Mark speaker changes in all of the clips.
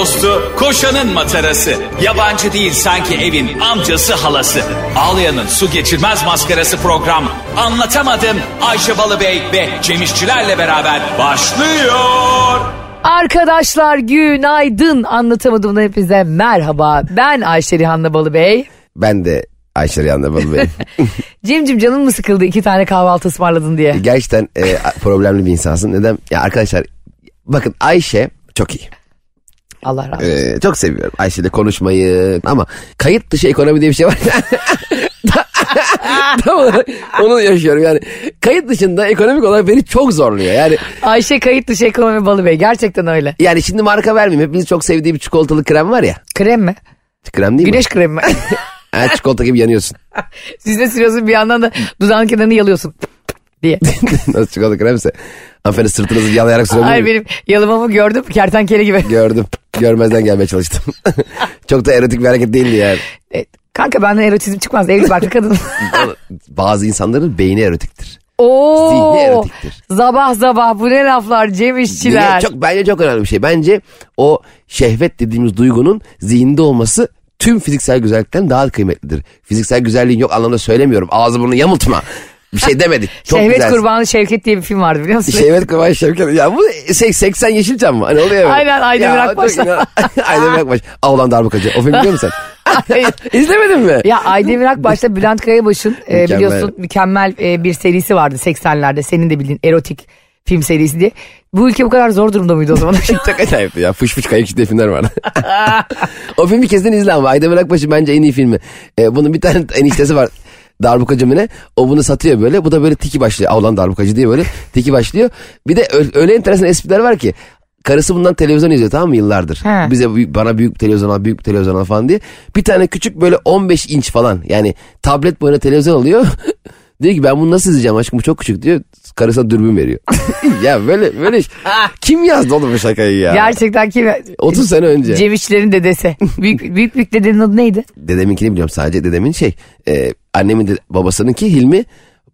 Speaker 1: dostu, koşanın matarası. Yabancı değil sanki evin amcası halası. Ağlayan'ın su geçirmez maskarası program. Anlatamadım Ayşe Balıbey ve Cemişçilerle beraber başlıyor.
Speaker 2: Arkadaşlar günaydın anlatamadım hepinize merhaba. Ben Ayşe Rihanna Balıbey.
Speaker 3: Ben de Ayşe Rihanna Balıbey.
Speaker 2: Cimcim canın mı sıkıldı iki tane kahvaltı ısmarladın diye?
Speaker 3: Gerçekten e, problemli bir insansın. Neden? Ya arkadaşlar bakın Ayşe çok iyi.
Speaker 2: Allah razı olsun.
Speaker 3: Ee, çok seviyorum Ayşe'yle konuşmayı ama kayıt dışı ekonomi diye bir şey var. Tam olarak onu yaşıyorum yani. Kayıt dışında ekonomik olarak beni çok zorluyor. Yani
Speaker 2: Ayşe kayıt dışı ekonomi Balıbey gerçekten öyle.
Speaker 3: yani şimdi marka vermeyeyim. Hepiniz çok sevdiği bir çikolatalı krem var ya.
Speaker 2: Krem mi?
Speaker 3: Krem değil
Speaker 2: Güneş kremi mi?
Speaker 3: mi? Ha, çikolata gibi yanıyorsun.
Speaker 2: Siz de sürüyorsun bir yandan da dudağın kenarını yalıyorsun diye.
Speaker 3: Nasıl çikolata kremse. Hanımefendi sırtınızı yalayarak
Speaker 2: Ay
Speaker 3: sürebilir
Speaker 2: benim yalımamı gördüm kertenkele gibi.
Speaker 3: Gördüm. Görmezden gelmeye çalıştım. çok da erotik bir hareket değildi yani.
Speaker 2: E, kanka benden erotizm çıkmaz evli barklı kadın.
Speaker 3: Bazı insanların beyni erotiktir.
Speaker 2: Oo,
Speaker 3: Zihni erotiktir.
Speaker 2: Sabah sabah bu ne laflar Cem işçiler.
Speaker 3: Çok, bence çok önemli bir şey. Bence o şehvet dediğimiz duygunun zihinde olması tüm fiziksel güzellikten daha kıymetlidir. Fiziksel güzelliğin yok anlamda söylemiyorum. Ağzı burnu yamultma. Bir şey demedik. Çok
Speaker 2: Şehvet
Speaker 3: güzelsin.
Speaker 2: Kurbanı Şevket diye bir film vardı biliyor musun?
Speaker 3: Şehvet kurbanı Şevket. Ya bu şey, 80 Yeşilçam mı? Hani oluyor ya.
Speaker 2: Aynen, Aydemir
Speaker 3: Ya,
Speaker 2: Akbaş'la.
Speaker 3: çok inan- Aydemir Akbaş. Avlan darbukacı. O film biliyor musun sen? İzlemedin mi?
Speaker 2: Ya Aydemir Akbaş'ta Bülent Kayabaş'ın e, biliyorsun mükemmel e, bir serisi vardı 80'lerde. Senin de bildiğin erotik film serisi diye. Bu ülke bu kadar zor durumda mıydı o zaman?
Speaker 3: Çok acayipti ya. Fış fış kayıkçı diye filmler vardı. o filmi kesin izle ama Aydemir Akbaş'ın bence en iyi filmi. Ee, bunun bir tane eniştesi var. Darbukacı mı ne? O bunu satıyor böyle. Bu da böyle tiki başlıyor. Avlan darbukacı diye böyle tiki başlıyor. Bir de öyle enteresan espriler var ki. Karısı bundan televizyon izliyor tamam mı yıllardır.
Speaker 2: He.
Speaker 3: Bize bana büyük televizyon al, büyük televizyon al falan diye. Bir tane küçük böyle 15 inç falan yani tablet boyunda televizyon alıyor. diyor ki ben bunu nasıl izleyeceğim aşkım bu çok küçük diyor. Karısına dürbün veriyor. ya böyle böyle kim yazdı oğlum bu şakayı ya?
Speaker 2: Gerçekten kim?
Speaker 3: 30 sene önce.
Speaker 2: Cem İşçilerin dedesi. Büyük, büyük büyük dedenin adı neydi?
Speaker 3: Dedeminkini biliyorum sadece dedemin şey. E, annemin de, babasınınki Hilmi.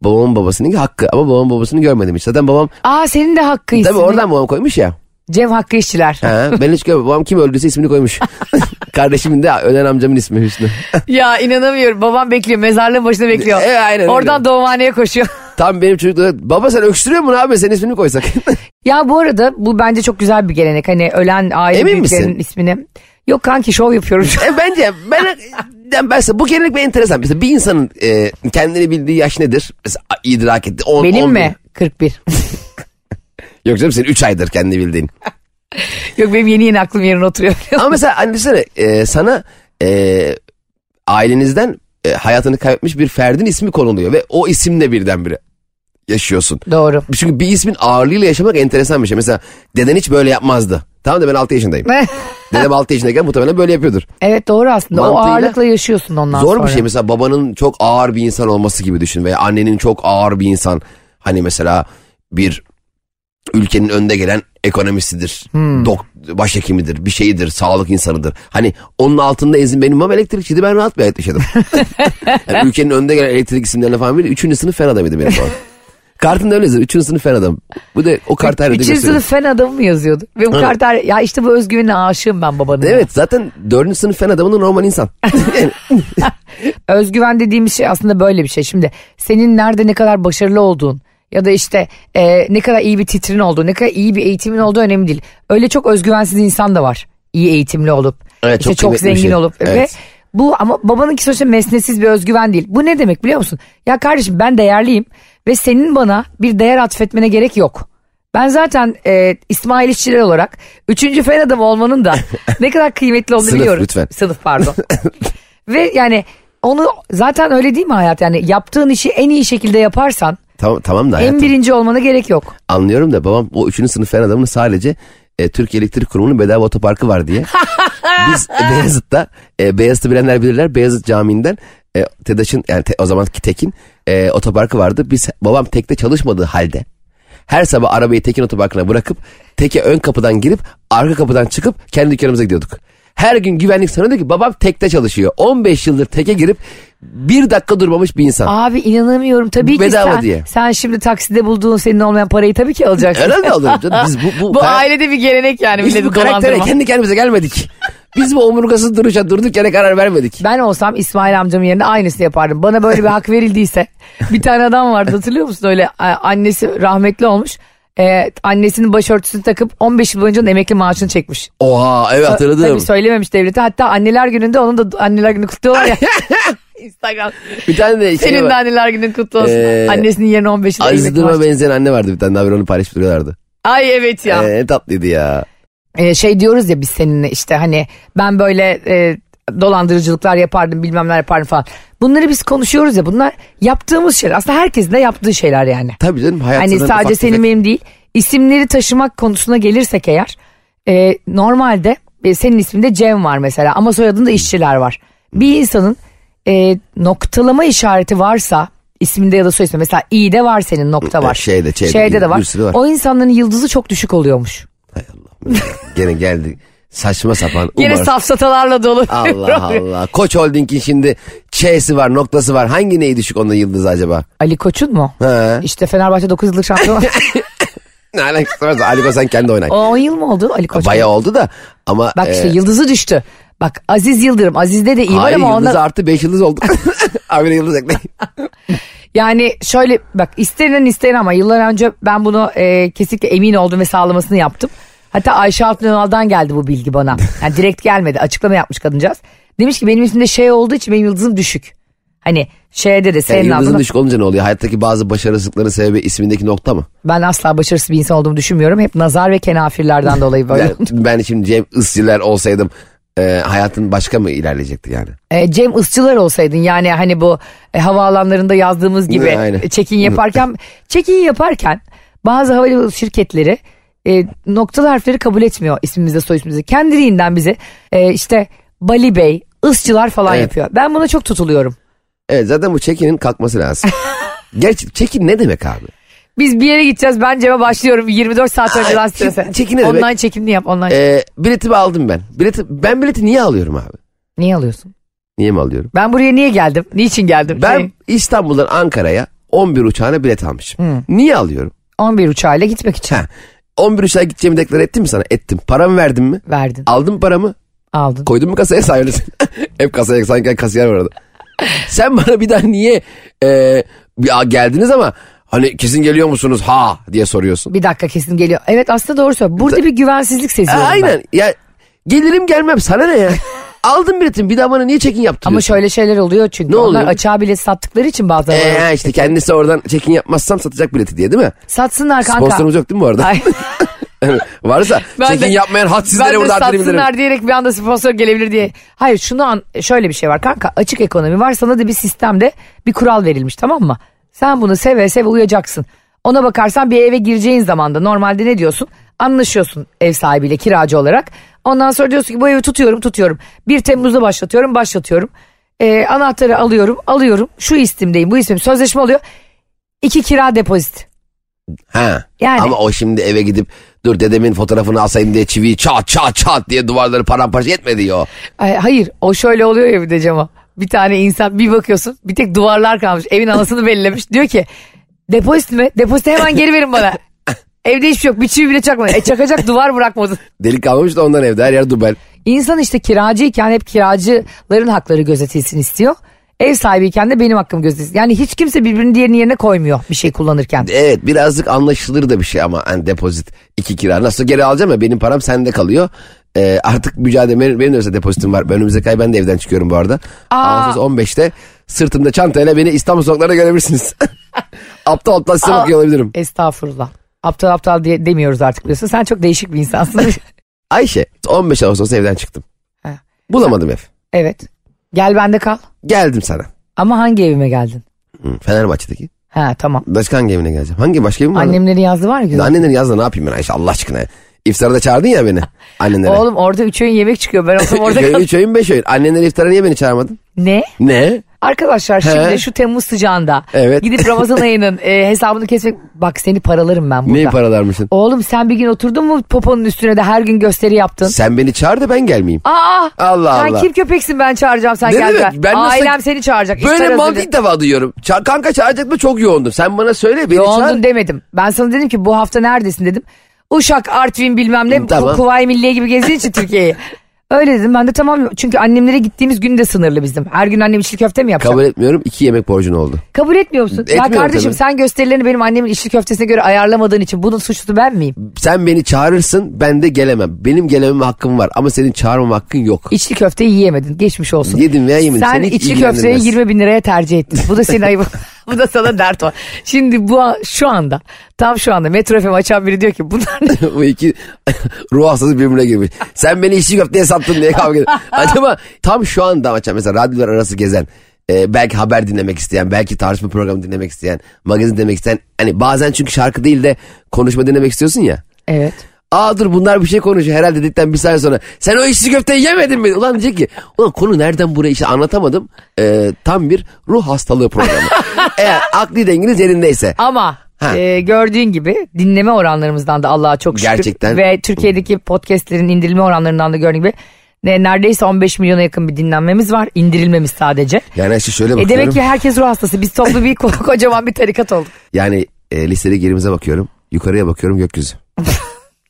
Speaker 3: Babamın babasınınki Hakkı. Ama babamın babasını görmedim hiç. Zaten babam
Speaker 2: Aa senin de Hakkı
Speaker 3: tabii
Speaker 2: ismi.
Speaker 3: oradan babam koymuş ya.
Speaker 2: Cem Hakkı İşçiler.
Speaker 3: Ha, ben hiç görmedim. Babam kim öldüyse ismini koymuş. Kardeşimin de ölen amcamın ismi Hüsnü.
Speaker 2: ya inanamıyorum. Babam bekliyor. Mezarlığın başında bekliyor.
Speaker 3: E, aynen
Speaker 2: Oradan
Speaker 3: öyle.
Speaker 2: doğumhaneye koşuyor.
Speaker 3: Tam benim çocukluğumda baba sen öksürüyor musun abi senin ismini koysak.
Speaker 2: Ya bu arada bu bence çok güzel bir gelenek. Hani ölen aile
Speaker 3: Emin
Speaker 2: büyüklerinin
Speaker 3: misin?
Speaker 2: ismini. Yok kanki şov yapıyorum.
Speaker 3: e, bence ben ben, ben bu gelenek bir enteresan. Mesela bir insanın e, kendini bildiği yaş nedir? Mesela idrak etti. 10,
Speaker 2: Benim
Speaker 3: 11.
Speaker 2: mi? 41.
Speaker 3: Yok canım senin 3 aydır kendini bildiğin.
Speaker 2: Yok benim yeni yeni aklım yerine oturuyor.
Speaker 3: Ama mesela hani düşünsene e, sana e, ailenizden e, hayatını kaybetmiş bir ferdin ismi konuluyor ve o isimle birdenbire yaşıyorsun.
Speaker 2: Doğru.
Speaker 3: Çünkü bir ismin ağırlığıyla yaşamak enteresan bir şey. Mesela deden hiç böyle yapmazdı. Tamam da ben 6 yaşındayım. Dedem 6 yaşındayken muhtemelen böyle yapıyordur.
Speaker 2: evet doğru aslında. O
Speaker 3: Mantığıyla-
Speaker 2: ağırlıkla yaşıyorsun ondan
Speaker 3: Zor
Speaker 2: sonra.
Speaker 3: bir şey mesela babanın çok ağır bir insan olması gibi düşün veya annenin çok ağır bir insan. Hani mesela bir ülkenin önde gelen ekonomisidir,
Speaker 2: Hmm.
Speaker 3: dok başhekimidir, bir şeyidir, sağlık insanıdır. Hani onun altında ezin benim babam elektrikçiydi ben rahat bir hayat yaşadım. yani ülkenin önde gelen elektrik isimlerine falan biri üçüncü sınıf fen adamıydı benim babam. Kartında öyle yazıyor. Üçüncü sınıf fen adam. Bu da o kart her yerde
Speaker 2: Üçüncü sınıf fen adamı mı yazıyordu? Ve bu kartlar ya işte bu özgüvenine aşığım ben babanın.
Speaker 3: Evet zaten dördüncü sınıf fen adamı da normal insan.
Speaker 2: Özgüven dediğimiz şey aslında böyle bir şey. Şimdi senin nerede ne kadar başarılı olduğun ya da işte e, ne kadar iyi bir titrin olduğu, ne kadar iyi bir eğitimin olduğu önemli değil. Öyle çok özgüvensiz insan da var. İyi eğitimli olup,
Speaker 3: Evet,
Speaker 2: işte
Speaker 3: çok
Speaker 2: çok, zengin
Speaker 3: şey.
Speaker 2: olup ve
Speaker 3: Evet.
Speaker 2: bu ama babanınki sonuçta mesnetsiz bir özgüven değil. Bu ne demek biliyor musun? Ya kardeşim ben değerliyim ve senin bana bir değer atfetmene gerek yok. Ben zaten e, İsmail İşçiler olarak üçüncü fen adamı olmanın da ne kadar kıymetli olduğunu
Speaker 3: Sınıf
Speaker 2: biliyorum.
Speaker 3: lütfen.
Speaker 2: Sınıf pardon. Ve yani onu zaten öyle değil mi hayat? Yani yaptığın işi en iyi şekilde yaparsan
Speaker 3: tamam, tamam da
Speaker 2: en
Speaker 3: hayatım.
Speaker 2: birinci olmana gerek yok.
Speaker 3: Anlıyorum da babam o üçüncü sınıf fen adamını sadece e, Türkiye Elektrik Kurumu'nun bedava otoparkı var diye. Biz e, Beyazıt'ta, e, Beyazıt'ı bilenler bilirler Beyazıt Camii'nden e, TEDAŞ'ın yani te- o zamanki Tekin e, otoparkı vardı. Biz babam tekte çalışmadığı halde her sabah arabayı Tekin otoparkına bırakıp teke ön kapıdan girip arka kapıdan çıkıp kendi dükkanımıza gidiyorduk. Her gün güvenlik sana diyor ki babam tekte çalışıyor. 15 yıldır teke girip bir dakika durmamış bir insan.
Speaker 2: Abi inanamıyorum tabii ki
Speaker 3: Bedava
Speaker 2: sen,
Speaker 3: diye.
Speaker 2: sen şimdi takside bulduğun senin olmayan parayı tabii ki alacaksın.
Speaker 3: Herhalde alırım canım. Biz bu, bu,
Speaker 2: Bu
Speaker 3: kar-
Speaker 2: ailede bir gelenek yani
Speaker 3: biz bu karaktere kendi kendimize gelmedik. Biz bu omurgasız duruşa durduk yere karar vermedik.
Speaker 2: Ben olsam İsmail amcamın yerine aynısını yapardım. Bana böyle bir hak verildiyse bir tane adam vardı hatırlıyor musun öyle annesi rahmetli olmuş. Ee, annesinin başörtüsünü takıp 15 yıl boyunca emekli maaşını çekmiş.
Speaker 3: Oha evet hatırladım.
Speaker 2: Tabii söylememiş devlete. Hatta anneler gününde onun da anneler günü kutluyorlar ya. Instagram.
Speaker 3: Bir tane de şey
Speaker 2: Senin de
Speaker 3: var.
Speaker 2: anneler günün kutlu olsun.
Speaker 3: Ee,
Speaker 2: Annesinin yerine 15 yıl
Speaker 3: Aziz
Speaker 2: maaşı.
Speaker 3: benzeyen anne vardı bir tane daha onu paylaşıp duruyorlardı.
Speaker 2: Ay evet ya.
Speaker 3: Ee, tatlıydı ya.
Speaker 2: Ee, şey diyoruz ya biz seninle işte hani ben böyle e, dolandırıcılıklar yapardım bilmem ne yapardım falan. Bunları biz konuşuyoruz ya bunlar yaptığımız şeyler. Aslında herkesin de yaptığı şeyler yani.
Speaker 3: Tabii canım hayat
Speaker 2: Hani sadece senin benim değil. İsimleri taşımak konusuna gelirsek eğer e, normalde e, senin isminde Cem var mesela ama soyadında işçiler var. Bir insanın e, noktalama işareti varsa isminde ya da soy ismi mesela i'de var senin nokta var.
Speaker 3: Şeyde, şeyde,
Speaker 2: de var.
Speaker 3: var.
Speaker 2: O insanların yıldızı çok düşük oluyormuş.
Speaker 3: Hay Allah. Gene geldi. Saçma sapan.
Speaker 2: Yine
Speaker 3: Umar.
Speaker 2: safsatalarla dolu.
Speaker 3: Allah Allah. Koç Holding'in şimdi Ç'si var, noktası var. Hangi neyi düşük onun yıldızı acaba?
Speaker 2: Ali Koç'un mu?
Speaker 3: He.
Speaker 2: İşte Fenerbahçe 9 yıllık şampiyon.
Speaker 3: Ne alakası var? Ali Koç sen kendi oynay.
Speaker 2: o 10 yıl mı oldu Ali Koç?
Speaker 3: Bayağı oldu da ama...
Speaker 2: Bak işte
Speaker 3: e,
Speaker 2: yıldızı düştü. Bak Aziz Yıldırım. Aziz'de de iyi var
Speaker 3: Hayır
Speaker 2: ama
Speaker 3: yıldız
Speaker 2: onlar...
Speaker 3: artı 5 yıldız oldu. Abi yıldız ekleyin.
Speaker 2: Yani şöyle bak istenen isteyen ama yıllar önce ben bunu e, kesinlikle emin oldum ve sağlamasını yaptım. Hatta Ayşe Altın Önal'dan geldi bu bilgi bana. Yani direkt gelmedi açıklama yapmış kadıncağız. Demiş ki benim ismimde şey olduğu için benim yıldızım düşük. Hani şeyde de senin
Speaker 3: Yani yıldızın
Speaker 2: adına
Speaker 3: düşük olunca ne oluyor? Hayattaki bazı başarısızlıkların sebebi ismindeki nokta mı?
Speaker 2: ben asla başarısız bir insan olduğumu düşünmüyorum. Hep nazar ve kenafirlerden dolayı böyle.
Speaker 3: Yani ben şimdi Cem Isçiler olsaydım e, hayatın başka mı ilerleyecekti yani?
Speaker 2: E, Cem Isçılar olsaydın yani hani bu e, havaalanlarında yazdığımız gibi e, check-in yaparken check-in yaparken bazı havayolu şirketleri e, noktalı harfleri kabul etmiyor ismimizde soy ismimizde. Kendiliğinden bize e, işte Bali Bey, Isçılar falan
Speaker 3: Evet.
Speaker 2: yapıyor. Ben buna çok tutuluyorum.
Speaker 3: Evet zaten bu çekinin kalkması lazım. Gerçi çekin ne demek abi?
Speaker 2: Biz bir yere gideceğiz ben Cem'e başlıyorum 24 saat önceden strese.
Speaker 3: check-in ne demek?
Speaker 2: Online çekimini yap online.
Speaker 3: Ee, biletimi aldım ben. Bileti, ben bileti niye alıyorum abi?
Speaker 2: niye alıyorsun?
Speaker 3: Niye mi alıyorum?
Speaker 2: Ben buraya niye geldim? Niçin geldim?
Speaker 3: Ben
Speaker 2: Şey,
Speaker 3: İstanbul'dan Ankara'ya 11 uçağına bilet almışım. Niye alıyorum?
Speaker 2: 11 uçağıyla gitmek için
Speaker 3: Ha, 11 uçağa gideceğimi deklar ettim mi sana? Ettim. Paramı verdim mi?
Speaker 2: verdin.
Speaker 3: Aldım paramı.
Speaker 2: Aldın.
Speaker 3: Koydum mu kasaya sayıyorsun? Hep kasaya sanki kasiyer var orada. Sen bana bir daha niye e, "Aa, geldiniz ama hani kesin geliyor musunuz ha diye soruyorsun.
Speaker 2: Bir dakika kesin geliyor. Evet aslında doğru söylüyor. Burada bir güvensizlik seziyorum ben.
Speaker 3: Aynen ya gelirim gelmem sana ne ya? Aldım biletimi bir daha bana niye çekin
Speaker 2: Ama
Speaker 3: yaptırıyorsun?
Speaker 2: şöyle şeyler oluyor çünkü.
Speaker 3: Ne
Speaker 2: Onlar
Speaker 3: oluyor?
Speaker 2: açığa bilet sattıkları için bazı
Speaker 3: Ee, işte kendisi oradan çekin yapmazsam satacak bileti diye değil mi?
Speaker 2: Satsınlar kanka.
Speaker 3: Sponsorumuz yok değil mi bu arada?
Speaker 2: Ay,
Speaker 3: Varsa
Speaker 2: Ben
Speaker 3: çekin
Speaker 2: de-
Speaker 3: yapmayan
Speaker 2: ben
Speaker 3: hadsizlere
Speaker 2: de
Speaker 3: burada arttırayım derim.
Speaker 2: satsınlar diyerek bir anda sponsor gelebilir diye. Hayır şunu an, şöyle bir şey var kanka açık ekonomi var sana da bir sistemde bir kural verilmiş tamam mı? Sen bunu seve seve uyacaksın. Ona bakarsan bir eve gireceğin zaman da normalde ne diyorsun? Anlaşıyorsun ev sahibiyle kiracı olarak. Ondan sonra diyorsun ki bu evi tutuyorum tutuyorum. 1 Temmuz'da başlatıyorum başlatıyorum. Ee, anahtarı alıyorum alıyorum. Şu istimdeyim bu ismim sözleşme oluyor. İki kira depozit.
Speaker 3: Ha.
Speaker 2: Yani.
Speaker 3: Ama o şimdi eve gidip dur dedemin fotoğrafını asayım diye çiviyi çat çat çat diye duvarları paramparça etmedi ya. o.
Speaker 2: Ay, hayır o şöyle oluyor ya bir de Cema. Bir tane insan bir bakıyorsun bir tek duvarlar kalmış. Evin anasını belirlemiş. Diyor ki depozit mi? Depoziti hemen geri verin bana. Evde hiçbir şey yok. Bir çivi bile çakmadın. E çakacak duvar bırakmadın.
Speaker 3: Delik kalmamış da ondan evde her yer dubel.
Speaker 2: İnsan işte kiracıyken hep kiracıların hakları gözetilsin istiyor. Ev sahibiyken de benim hakkım gözetilsin. Yani hiç kimse birbirinin diğerinin yerine koymuyor bir şey kullanırken.
Speaker 3: Evet birazcık anlaşılır da bir şey ama hani depozit iki kira. Nasıl geri alacağım ya benim param sende kalıyor. Ee, artık mücadele benim, benim de mesela depozitim var. Önümüzdeki ay ben de evden çıkıyorum bu arada.
Speaker 2: Aa.
Speaker 3: Ağustos 15'te sırtımda çantayla beni İstanbul sokaklarında görebilirsiniz. aptal aptal size
Speaker 2: Aa.
Speaker 3: bakıyor olabilirim.
Speaker 2: Estağfurullah. Aptal aptal diye demiyoruz artık biliyorsun. Sen çok değişik bir insansın.
Speaker 3: Ayşe 15 Ağustos evden çıktım.
Speaker 2: Ha.
Speaker 3: Bulamadım ev.
Speaker 2: evet. Gel bende kal.
Speaker 3: Geldim sana.
Speaker 2: Ama hangi evime geldin?
Speaker 3: Hı, Fenerbahçe'deki.
Speaker 2: Ha tamam.
Speaker 3: Başka hangi evine geleceğim? Hangi başka evim var?
Speaker 2: Annemlerin yazdı var ya. güzel.
Speaker 3: Annenlerin yazda ne yapayım ben Ayşe Allah aşkına. İftara da çağırdın ya beni. Annenlere.
Speaker 2: Oğlum orada üç öğün yemek çıkıyor. Ben olsam orada
Speaker 3: Köy
Speaker 2: kal-
Speaker 3: üç öğün beş öğün. Annenleri iftara niye beni çağırmadın?
Speaker 2: Ne?
Speaker 3: Ne?
Speaker 2: Arkadaşlar
Speaker 3: He.
Speaker 2: şimdi şu Temmuz sıcağında
Speaker 3: Evet.
Speaker 2: gidip Ramazan ayının e, hesabını kesmek bak seni paralarım ben burada.
Speaker 3: Neyi paralarmışsın?
Speaker 2: Oğlum sen bir gün oturdun mu poponun üstüne de her gün gösteri yaptın?
Speaker 3: Sen beni çağır da ben gelmeyeyim.
Speaker 2: Aa!
Speaker 3: Allah
Speaker 2: sen
Speaker 3: Allah.
Speaker 2: kim köpeksin ben çağıracağım sen
Speaker 3: Ne
Speaker 2: gel
Speaker 3: demek? Ben nasıl-
Speaker 2: Ailem seni çağıracak.
Speaker 3: Böyle
Speaker 2: İftar
Speaker 3: mantık
Speaker 2: hazırla-
Speaker 3: ilk defa duyuyorum. Ça- kanka çağıracak mı çok yoğundum. Sen bana söyle beni çağır.
Speaker 2: Yoğundun demedim. Ben sana dedim ki bu hafta neredesin dedim. Uşak, Artvin bilmem ne.
Speaker 3: Tamam.
Speaker 2: Ku- Kuvayi Milliye gibi gezdiği için Türkiye'yi. Öyle dedim ben de tamam çünkü annemlere gittiğimiz gün de sınırlı bizim. Her gün annem içli köfte mi yapacak?
Speaker 3: Kabul
Speaker 2: Kabul,
Speaker 3: etmiyorum. iki yemek borcun oldu.
Speaker 2: etmiyor musun? ya
Speaker 3: Etmiyorum
Speaker 2: kardeşim
Speaker 3: tabii.
Speaker 2: sen gösterilerini benim annemin içli köftesine göre ayarlamadığın için bunun suçlusu ben miyim?
Speaker 3: Sen beni çağırırsın ben de gelemem. Benim gelememe hakkım var ama senin çağırmama hakkın yok.
Speaker 2: İçli köfteyi yiyemedin geçmiş olsun.
Speaker 3: Yedim veya yemedim.
Speaker 2: Sen
Speaker 3: Seni
Speaker 2: içli köfteyi 20 bin liraya tercih ettin. Bu da senin ayıbın. bu da sana dert var. Şimdi bu şu anda tam şu anda Metro FM açan biri diyor ki bunlar ne?
Speaker 3: Bu iki ruh hastası birbirine girmiş. Sen beni içli köfteye sattın diye kavga ediyor. Acaba tam şu anda açan mesela radyolar arası gezen e, belki haber dinlemek isteyen, belki tartışma programı dinlemek isteyen, magazin dinlemek isteyen. Hani bazen çünkü şarkı değil de konuşma dinlemek istiyorsun ya.
Speaker 2: Evet.
Speaker 3: Aa dur bunlar bir şey konuşuyor herhalde dedikten bir saniye sonra. Sen o içli köfteyi yemedin mi? Ulan diyecek ki ulan konu nereden buraya işte anlatamadım. Ee, tam bir ruh hastalığı programı. Eğer akli dengeniz yerindeyse.
Speaker 2: Ama
Speaker 3: Ha.
Speaker 2: e, gördüğün gibi dinleme oranlarımızdan da Allah'a çok şükür.
Speaker 3: Gerçekten.
Speaker 2: Ve Türkiye'deki podcastlerin indirilme oranlarından da gördüğün gibi ne, neredeyse 15 milyona yakın bir dinlenmemiz var. İndirilmemiz sadece.
Speaker 3: Yani işte şöyle
Speaker 2: E
Speaker 3: bakıyorum.
Speaker 2: demek ki herkes ruh hastası. Biz toplu bir ko- kocaman bir tarikat olduk.
Speaker 3: Yani e, listede gerimize bakıyorum. Yukarıya bakıyorum gökyüzü.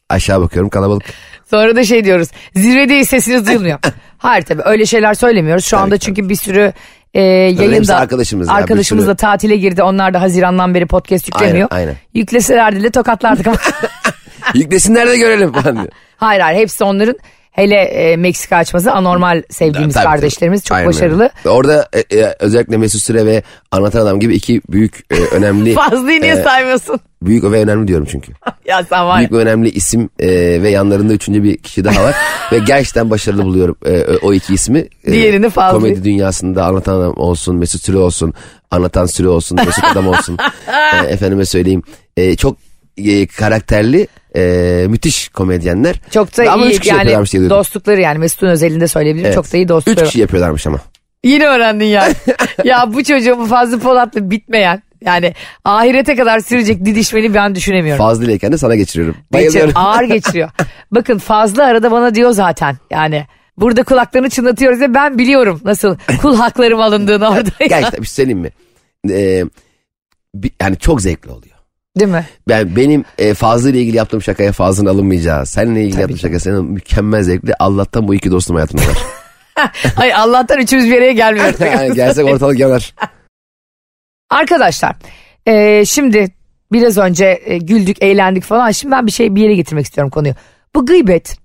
Speaker 3: Aşağı bakıyorum kalabalık.
Speaker 2: Sonra da şey diyoruz. Zirvedeyiz sesiniz duyulmuyor. Hayır tabii öyle şeyler söylemiyoruz. Şu anda
Speaker 3: Tabii,
Speaker 2: çünkü bir sürü e, yayında
Speaker 3: arkadaşımız ya,
Speaker 2: arkadaşımız
Speaker 3: sürü.
Speaker 2: da tatile girdi. Onlar da Haziran'dan beri podcast yüklemiyor.
Speaker 3: Aynen, aynen.
Speaker 2: Yükleselerdi de tokatlardık ama.
Speaker 3: Yüklesinler de görelim falan diyor.
Speaker 2: hayır hayır hepsi onların hele e, Meksika açması anormal sevdiğimiz
Speaker 3: Tabii,
Speaker 2: kardeşlerimiz çok
Speaker 3: Aynen
Speaker 2: başarılı.
Speaker 3: Orada e, e, özellikle Mesut Süre ve Anlatan Adam gibi iki büyük e, önemli.
Speaker 2: Fazlıyı niye
Speaker 3: e,
Speaker 2: saymıyorsun?
Speaker 3: Büyük ve önemli diyorum çünkü.
Speaker 2: ya sen var.
Speaker 3: Büyük ve önemli isim e, ve yanlarında üçüncü bir kişi daha var. ve gerçekten başarılı buluyorum e, o iki ismi. E,
Speaker 2: Diğerini Fazlı.
Speaker 3: Komedi dünyasında anlatan adam olsun, Mesut Süre olsun, anlatan Süre olsun, Mesut Adam olsun. e, efendime söyleyeyim. E, çok e, karakterli, e, müthiş komedyenler.
Speaker 2: Çok da
Speaker 3: Ama üç
Speaker 2: iyi
Speaker 3: kişi
Speaker 2: yani
Speaker 3: yapıyorlarmış diye duydum.
Speaker 2: dostlukları yani Mesut'un özelinde söyleyebilirim.
Speaker 3: Evet.
Speaker 2: Çok da iyi
Speaker 3: Üç
Speaker 2: dostlukları. var.
Speaker 3: kişi yapıyorlarmış ama.
Speaker 2: Yine öğrendin yani. ya bu çocuğun bu Fazlı Polat'la bitmeyen yani ahirete kadar sürecek didişmeni ben düşünemiyorum.
Speaker 3: Fazlı ileyken de sana geçiriyorum.
Speaker 2: Geçir- ağır geçiriyor. Bakın Fazlı arada bana diyor zaten yani. Burada kulaklarını çınlatıyoruz ve ben biliyorum nasıl kul haklarım alındığını orada.
Speaker 3: Gerçekten bir şey söyleyeyim mi? E, bir- yani çok zevkli oluyor.
Speaker 2: Değil mi?
Speaker 3: Ben benim e, Fazlı ile ilgili yaptığım şakaya Fazlı'nın alınmayacağı, seninle ilgili
Speaker 2: Tabii
Speaker 3: yaptığım
Speaker 2: ki.
Speaker 3: şaka senin mükemmel zevkli. Allah'tan bu iki dostum hayatımda var.
Speaker 2: Ay Allah'tan üçümüz bir araya gelmiyoruz.
Speaker 3: yani gelsek ortalık yanar.
Speaker 2: Arkadaşlar e, şimdi biraz önce e, güldük eğlendik falan şimdi ben bir şey bir yere getirmek istiyorum konuyu. Bu gıybet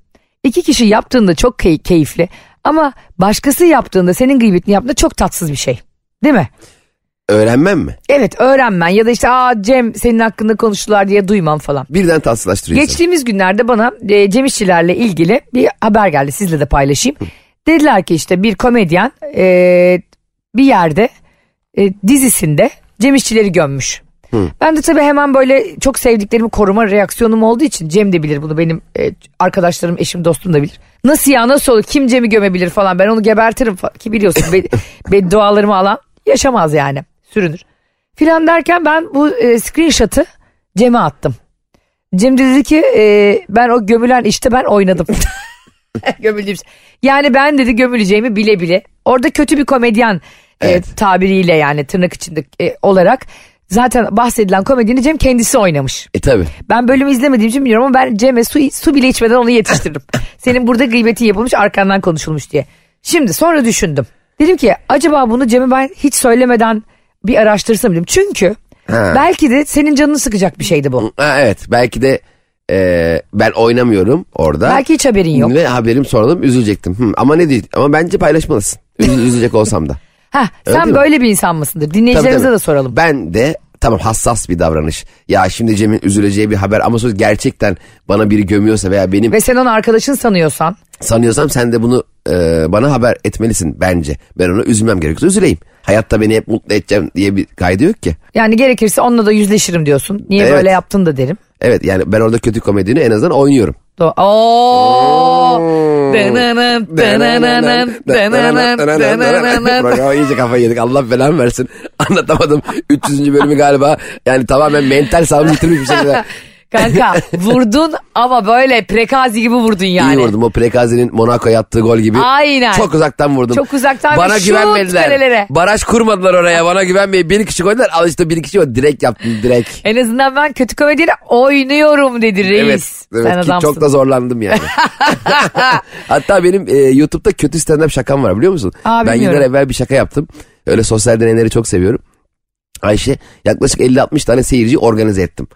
Speaker 2: iki kişi yaptığında çok key- keyifli ama başkası yaptığında senin gıybetini yaptığında çok tatsız bir şey. Değil mi?
Speaker 3: Öğrenmem mi?
Speaker 2: Evet öğrenmen ya da işte aa Cem senin hakkında konuştular diye duymam falan.
Speaker 3: Birden tatsızlaştırıyor insanı.
Speaker 2: Geçtiğimiz günlerde bana e, Cem İşçilerle ilgili bir haber geldi sizle de paylaşayım. Dediler ki işte bir komedyen e, bir yerde e, dizisinde Cem İşçileri gömmüş. Ben de tabii hemen böyle çok sevdiklerimi koruma reaksiyonum olduğu için Cem de bilir bunu benim e, arkadaşlarım eşim dostum da bilir. Nasıl ya nasıl olur kim Cem'i gömebilir falan ben onu gebertirim fa- ki biliyorsun be, beddualarımı alan yaşamaz yani sürünür. Filan derken ben bu e, screenshot'ı Cem'e attım. Cem de dedi ki e, ben o gömülen işte ben oynadım. Gömüldüğüm. Yani ben dedi gömüleceğimi bile bile. Orada kötü bir komedyen e,
Speaker 3: Evet.
Speaker 2: tabiriyle yani tırnak içinde e, olarak zaten bahsedilen komedyeni Cem kendisi oynamış.
Speaker 3: E tabi.
Speaker 2: Ben bölümü izlemediğim için bilmiyorum ama ben Cem'e su, su bile içmeden onu yetiştirdim. Senin burada gıybetin yapılmış arkandan konuşulmuş diye. Şimdi sonra düşündüm. Dedim ki acaba bunu Cem'e ben hiç söylemeden bir araştırsam dedim. Çünkü
Speaker 3: Ha.
Speaker 2: belki de senin canını sıkacak bir şeydi bu.
Speaker 3: Ha, evet belki de e, ben oynamıyorum orada.
Speaker 2: Belki hiç haberin yok.
Speaker 3: Ve haberim sonradan üzülecektim. Hı, ama ne değil ama bence paylaşmalısın. Üzü- üzülecek olsam da.
Speaker 2: Heh,
Speaker 3: Öyle
Speaker 2: sen
Speaker 3: değil mi?
Speaker 2: böyle bir insan mısındır?
Speaker 3: Tabii,
Speaker 2: Dinleyicilerimize
Speaker 3: tabii.
Speaker 2: de soralım.
Speaker 3: Ben de tamam hassas bir davranış. Ya şimdi Cem'in üzüleceği bir haber ama söz gerçekten bana biri gömüyorsa veya benim
Speaker 2: Ve sen onu arkadaşın sanıyorsan
Speaker 3: sanıyorsam sen de bunu e, bana haber etmelisin bence. Ben ona üzülmem gerekiyorsa üzüleyim. Hayatta beni hep mutlu edeceğim diye bir kaydı yok ki.
Speaker 2: yani gerekirse onunla da yüzleşirim diyorsun. Niye
Speaker 3: Evet.
Speaker 2: böyle yaptın da derim.
Speaker 3: Evet yani ben orada kötü komedini en azından oynuyorum.
Speaker 2: So Oo. Dınının, dınının, dınının, dınının.
Speaker 3: Programa iyice kafayı yedik. Allah belamı versin. Anlatamadım. 300. bölümü galiba. Yani tamamen mental sağlığımı yitirmiş bir şekilde.
Speaker 2: Kanka vurdun ama böyle prekazi gibi vurdun yani.
Speaker 3: İyi vurdum. O Prekazi'nin Monaco'ya attığı gol gibi.
Speaker 2: Aynen.
Speaker 3: Çok uzaktan vurdum.
Speaker 2: Çok uzaktan
Speaker 3: Bana
Speaker 2: şut
Speaker 3: güvenmediler.
Speaker 2: kalelere.
Speaker 3: Baraj kurmadılar oraya. Bana güvenmeyin. Bir kişi koydular. Al işte bir kişi o direkt yaptım direkt.
Speaker 2: En azından ben kötü komediyle oynuyorum dedi reis.
Speaker 3: Evet, evet
Speaker 2: Sen
Speaker 3: ki
Speaker 2: adamsın.
Speaker 3: çok da zorlandım yani. Hatta benim e, YouTube'da kötü stand-up şakam var biliyor musun?
Speaker 2: Aa,
Speaker 3: ben
Speaker 2: bilmiyorum.
Speaker 3: yıllar evvel bir şaka yaptım. Öyle sosyal deneyleri çok seviyorum. Ayşe yaklaşık 50-60 tane seyirci organize ettim.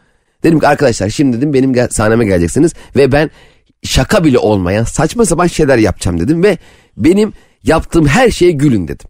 Speaker 3: Dedim ki arkadaşlar şimdi dedim benim gel- sahneme geleceksiniz ve ben şaka bile olmayan saçma sapan şeyler yapacağım dedim ve benim yaptığım her şeye gülün dedim.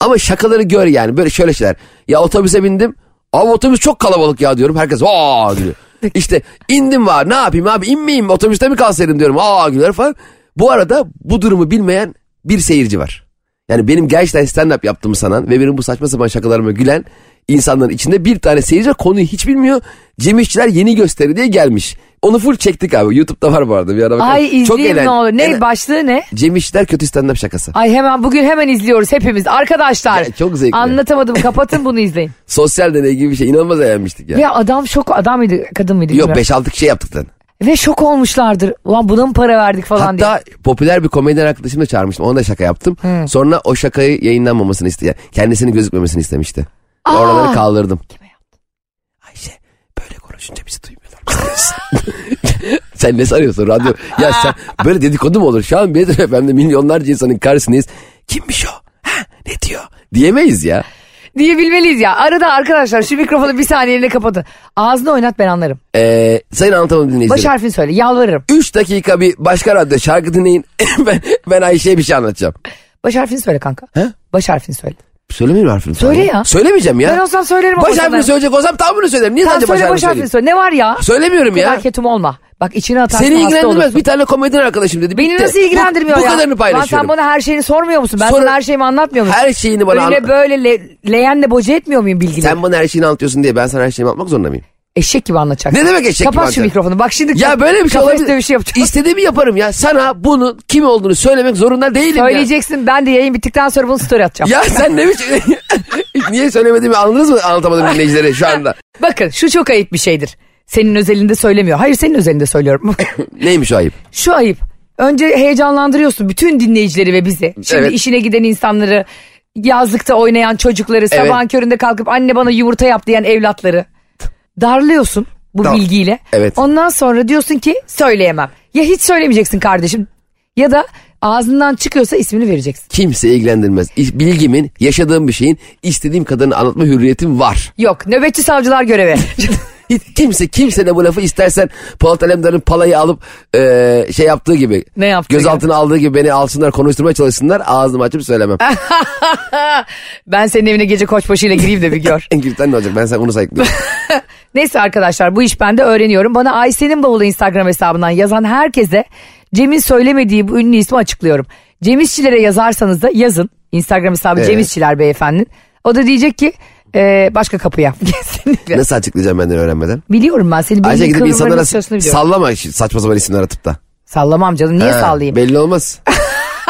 Speaker 3: Ama şakaları gör yani böyle şöyle şeyler. Ya otobüse bindim. Abi otobüs çok kalabalık ya diyorum. Herkes aa diyor. İşte indim var ne yapayım abi inmeyeyim otobüste mi kalsaydım diyorum. Aa güler falan. Bu arada bu durumu bilmeyen bir seyirci var. Yani benim gerçekten stand-up yaptığımı sanan ve benim bu saçma sapan şakalarıma gülen insanların içinde bir tane seyirci. Konuyu hiç bilmiyor. Cem İşçiler yeni gösteri diye gelmiş. Onu full çektik abi. YouTube'da var bu arada. Bir ara bakalım.
Speaker 2: Ay izleyeyim ne olur. Ne başlığı ne?
Speaker 3: Cem İşçiler kötü stand-up şakası.
Speaker 2: Ay hemen bugün hemen izliyoruz hepimiz arkadaşlar.
Speaker 3: Ya, çok zevkli.
Speaker 2: Anlatamadım kapatın bunu izleyin.
Speaker 3: Sosyal deney gibi bir şey. İnanılmaz eğlenmiştik ya.
Speaker 2: Ve adam şok adam mıydı kadın mıydı
Speaker 3: Yok
Speaker 2: bilmiyorum.
Speaker 3: 5-6 kişi yaptık lan.
Speaker 2: Ve şok olmuşlardır. Ulan buna mı para verdik falan diye.
Speaker 3: Hatta popüler bir komedyen arkadaşımı da çağırmıştım. Ona da şaka yaptım. Sonra o şakayı yayınlanmamasını istedi. Kendisinin gözükmemesini istemişti.
Speaker 2: Aa!
Speaker 3: Oraları kaldırdım.
Speaker 2: Kime yaptın?
Speaker 3: Ayşe böyle konuşunca bizi duymuyorlar. sen ne sanıyorsun radyo? Ya sen böyle dedikodu mu olur? Şu an Bedir FM'de milyonlarca insanın karşısındayız. Kimmiş o? Ha, ne diyor? Diyemeyiz ya.
Speaker 2: Diyebilmeliyiz ya. Arada arkadaşlar şu mikrofonu bir saniyeliğine kapatın. Ağzını oynat ben anlarım.
Speaker 3: Ee, sayın anlatamadım
Speaker 2: Baş
Speaker 3: dinleyicilerim.
Speaker 2: harfini söyle yalvarırım.
Speaker 3: 3 dakika bir başka radyo şarkı dinleyin. ben, ben Ayşe'ye bir şey anlatacağım.
Speaker 2: Baş harfini söyle kanka.
Speaker 3: He?
Speaker 2: Baş harfini söyle.
Speaker 3: Söylemeyeyim mi harfini?
Speaker 2: Söyle ya.
Speaker 3: Söylemeyeceğim ya.
Speaker 2: Ben olsam söylerim
Speaker 3: Baş harfini söyleyecek olsam tamamını söylerim. Niye sadece baş harfini söyleyeyim?
Speaker 2: söyle. Ne var ya?
Speaker 3: Söylemiyorum ya.
Speaker 2: kadar ketum olma. Bak içine atarsın
Speaker 3: Seni ilgilendirmez.
Speaker 2: olursun.
Speaker 3: Bir tane komedyen arkadaşım dedi.
Speaker 2: Beni
Speaker 3: Bitti.
Speaker 2: nasıl ilgilendirmiyor
Speaker 3: bu,
Speaker 2: ya?
Speaker 3: Bu kadarını
Speaker 2: Lan
Speaker 3: paylaşıyorum.
Speaker 2: sen bana her şeyini sormuyor musun? Ben
Speaker 3: Sonra-
Speaker 2: sana her şeyimi anlatmıyor muyum?
Speaker 3: Her şeyini bana
Speaker 2: Öyle
Speaker 3: anlat.
Speaker 2: böyle le, leğenle boca etmiyor muyum bilgileri?
Speaker 3: Sen bana her şeyini anlatıyorsun diye ben sana her şeyimi anlatmak zorunda mıyım?
Speaker 2: Eşek gibi anlatacaksın.
Speaker 3: Ne demek eşek gibi
Speaker 2: Kapat şu mikrofonu. Bak şimdi
Speaker 3: Ya böyle bir şey olabilir.
Speaker 2: dövüşü yapacağız.
Speaker 3: İstediğimi yaparım ya. Sana bunun kim olduğunu söylemek zorunda değilim ya.
Speaker 2: Söyleyeceksin ben de yayın bittikten sonra bunu story atacağım.
Speaker 3: Ya sen ne biçim... Niye söylemediğimi anladınız mı anlatamadım dinleyicilere şu anda?
Speaker 2: Bakın şu çok ayıp bir şeydir. Senin özelinde söylemiyor. Hayır senin özelinde söylüyorum.
Speaker 3: Neymiş o ayıp?
Speaker 2: şu ayıp. Önce heyecanlandırıyorsun bütün dinleyicileri ve bizi. Şimdi
Speaker 3: Evet.
Speaker 2: işine giden insanları, yazlıkta oynayan çocukları,
Speaker 3: Evet.
Speaker 2: sabahın köründe kalkıp anne bana yumurta yap diyen evlatları. Darlıyorsun bu
Speaker 3: Tamam.
Speaker 2: bilgiyle.
Speaker 3: Evet.
Speaker 2: Ondan sonra diyorsun ki söyleyemem. Ya hiç söylemeyeceksin kardeşim ya da ağzından çıkıyorsa ismini vereceksin.
Speaker 3: Kimse ilgilendirmez. İ- Bilgimin, yaşadığım bir şeyin istediğim kadarını anlatma hürriyetim var.
Speaker 2: Yok nöbetçi savcılar görevi.
Speaker 3: Hiç kimse kimse de bu lafı istersen Polat Alemdar'ın palayı alıp e, şey yaptığı gibi.
Speaker 2: Ne yaptığı
Speaker 3: Gözaltına aldığı gibi beni alsınlar konuşturmaya çalışsınlar ağzımı açıp söylemem.
Speaker 2: ben senin evine gece koçbaşıyla gireyim de bir gör.
Speaker 3: en kötü ne olacak ben sen onu sayıklıyorum.
Speaker 2: Neyse arkadaşlar bu iş bende öğreniyorum. Bana Ayşe'nin bavulu Instagram hesabından yazan herkese Cem'in söylemediği bu ünlü ismi açıklıyorum. Cem İşçilere yazarsanız da yazın. Instagram hesabı
Speaker 3: Evet.
Speaker 2: Cem İşçiler beyefendinin. O da diyecek ki e, başka kapıya. Kesinlikle.
Speaker 3: Nasıl açıklayacağım benden öğrenmeden?
Speaker 2: Biliyorum ben seni.
Speaker 3: Ayşe gidip insanlara sallama saçma sapan isimler atıp da.
Speaker 2: Sallamam canım niye
Speaker 3: Ha,
Speaker 2: sallayayım?
Speaker 3: Belli olmaz.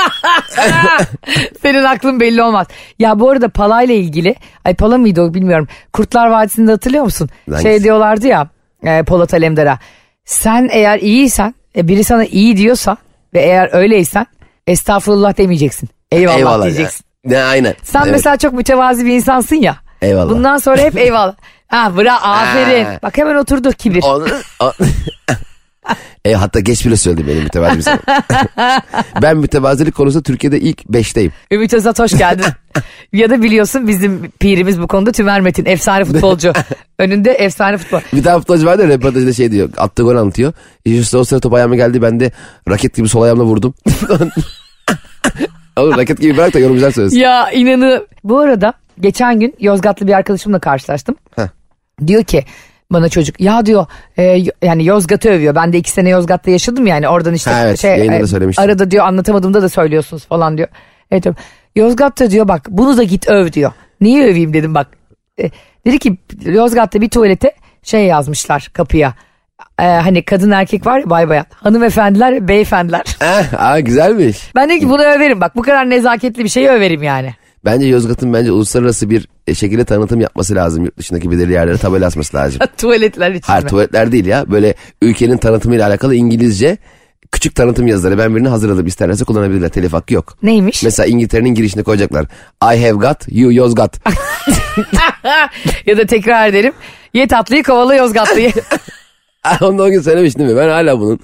Speaker 2: Senin aklın belli olmaz. Ya bu arada Pala'yla ilgili, ay Pala mıydı o bilmiyorum. Kurtlar Vadisi'nde hatırlıyor musun?
Speaker 3: Hangisi?
Speaker 2: Şey diyorlardı ya e, Polat Alemdar'a. Sen eğer iyiysen, e, biri sana iyi diyorsa ve eğer öyleysen estağfurullah demeyeceksin. Eyvallah,
Speaker 3: Eyvallah.
Speaker 2: diyeceksin.
Speaker 3: Ya. Ne aynen.
Speaker 2: Sen
Speaker 3: Evet.
Speaker 2: mesela çok mütevazi bir insansın ya.
Speaker 3: Eyvallah.
Speaker 2: Bundan sonra hep eyvallah. Ha bra aferin. Bak hemen oturdu kibir.
Speaker 3: Onu, o- e, hatta geç bile söyledim benim mütevazi bir insan. ben mütevazilik konusunda Türkiye'de ilk beşteyim.
Speaker 2: Ümit Özat hoş geldin. ya da biliyorsun bizim pirimiz bu konuda Tümer Metin. Efsane futbolcu. Önünde efsane futbol.
Speaker 3: Bir tane futbolcu vardı ya röportajda şey diyor. Attığı gol anlatıyor. İşte o sırada top ayağıma geldi. Ben de raket gibi sol ayağımla vurdum. Oğlum raket gibi bırak da yorumcular söylesin.
Speaker 2: Ya inanı. Bu arada geçen gün Yozgatlı bir arkadaşımla karşılaştım.
Speaker 3: Heh.
Speaker 2: Diyor ki bana çocuk ya diyor e, yani Yozgat'ı övüyor. Ben de iki sene Yozgat'ta yaşadım yani oradan işte
Speaker 3: Ha, evet,
Speaker 2: şey e, arada diyor anlatamadığımda da söylüyorsunuz falan diyor. Evet diyorum. Yozgat'ta diyor bak bunu da git öv diyor. Niye öveyim dedim bak. E, dedi ki Yozgat'ta bir tuvalete şey yazmışlar kapıya. e, hani kadın erkek var ya bay bayan. Hanımefendiler beyefendiler.
Speaker 3: Eh, aa, güzelmiş.
Speaker 2: Ben dedim ki bunu överim bak bu kadar nezaketli bir şeyi överim yani.
Speaker 3: Bence Yozgat'ın bence uluslararası bir e, şekilde tanıtım yapması lazım. Yurt dışındaki belirli yerlere tabela asması lazım.
Speaker 2: Tuvaletler için
Speaker 3: Hayır
Speaker 2: mi?
Speaker 3: tuvaletler değil ya. Böyle ülkenin tanıtımıyla alakalı İngilizce küçük tanıtım yazıları. Ben birini hazırladım. İsterlerse kullanabilirler. Telif hakkı yok.
Speaker 2: Neymiş?
Speaker 3: Mesela İngiltere'nin girişine koyacaklar. I have got, you Yozgat.
Speaker 2: ya da tekrar edelim. Ye tatlıyı kovala Yozgatlıyı.
Speaker 3: Onu da o gün söylemiştim mi? Ben hala bunun.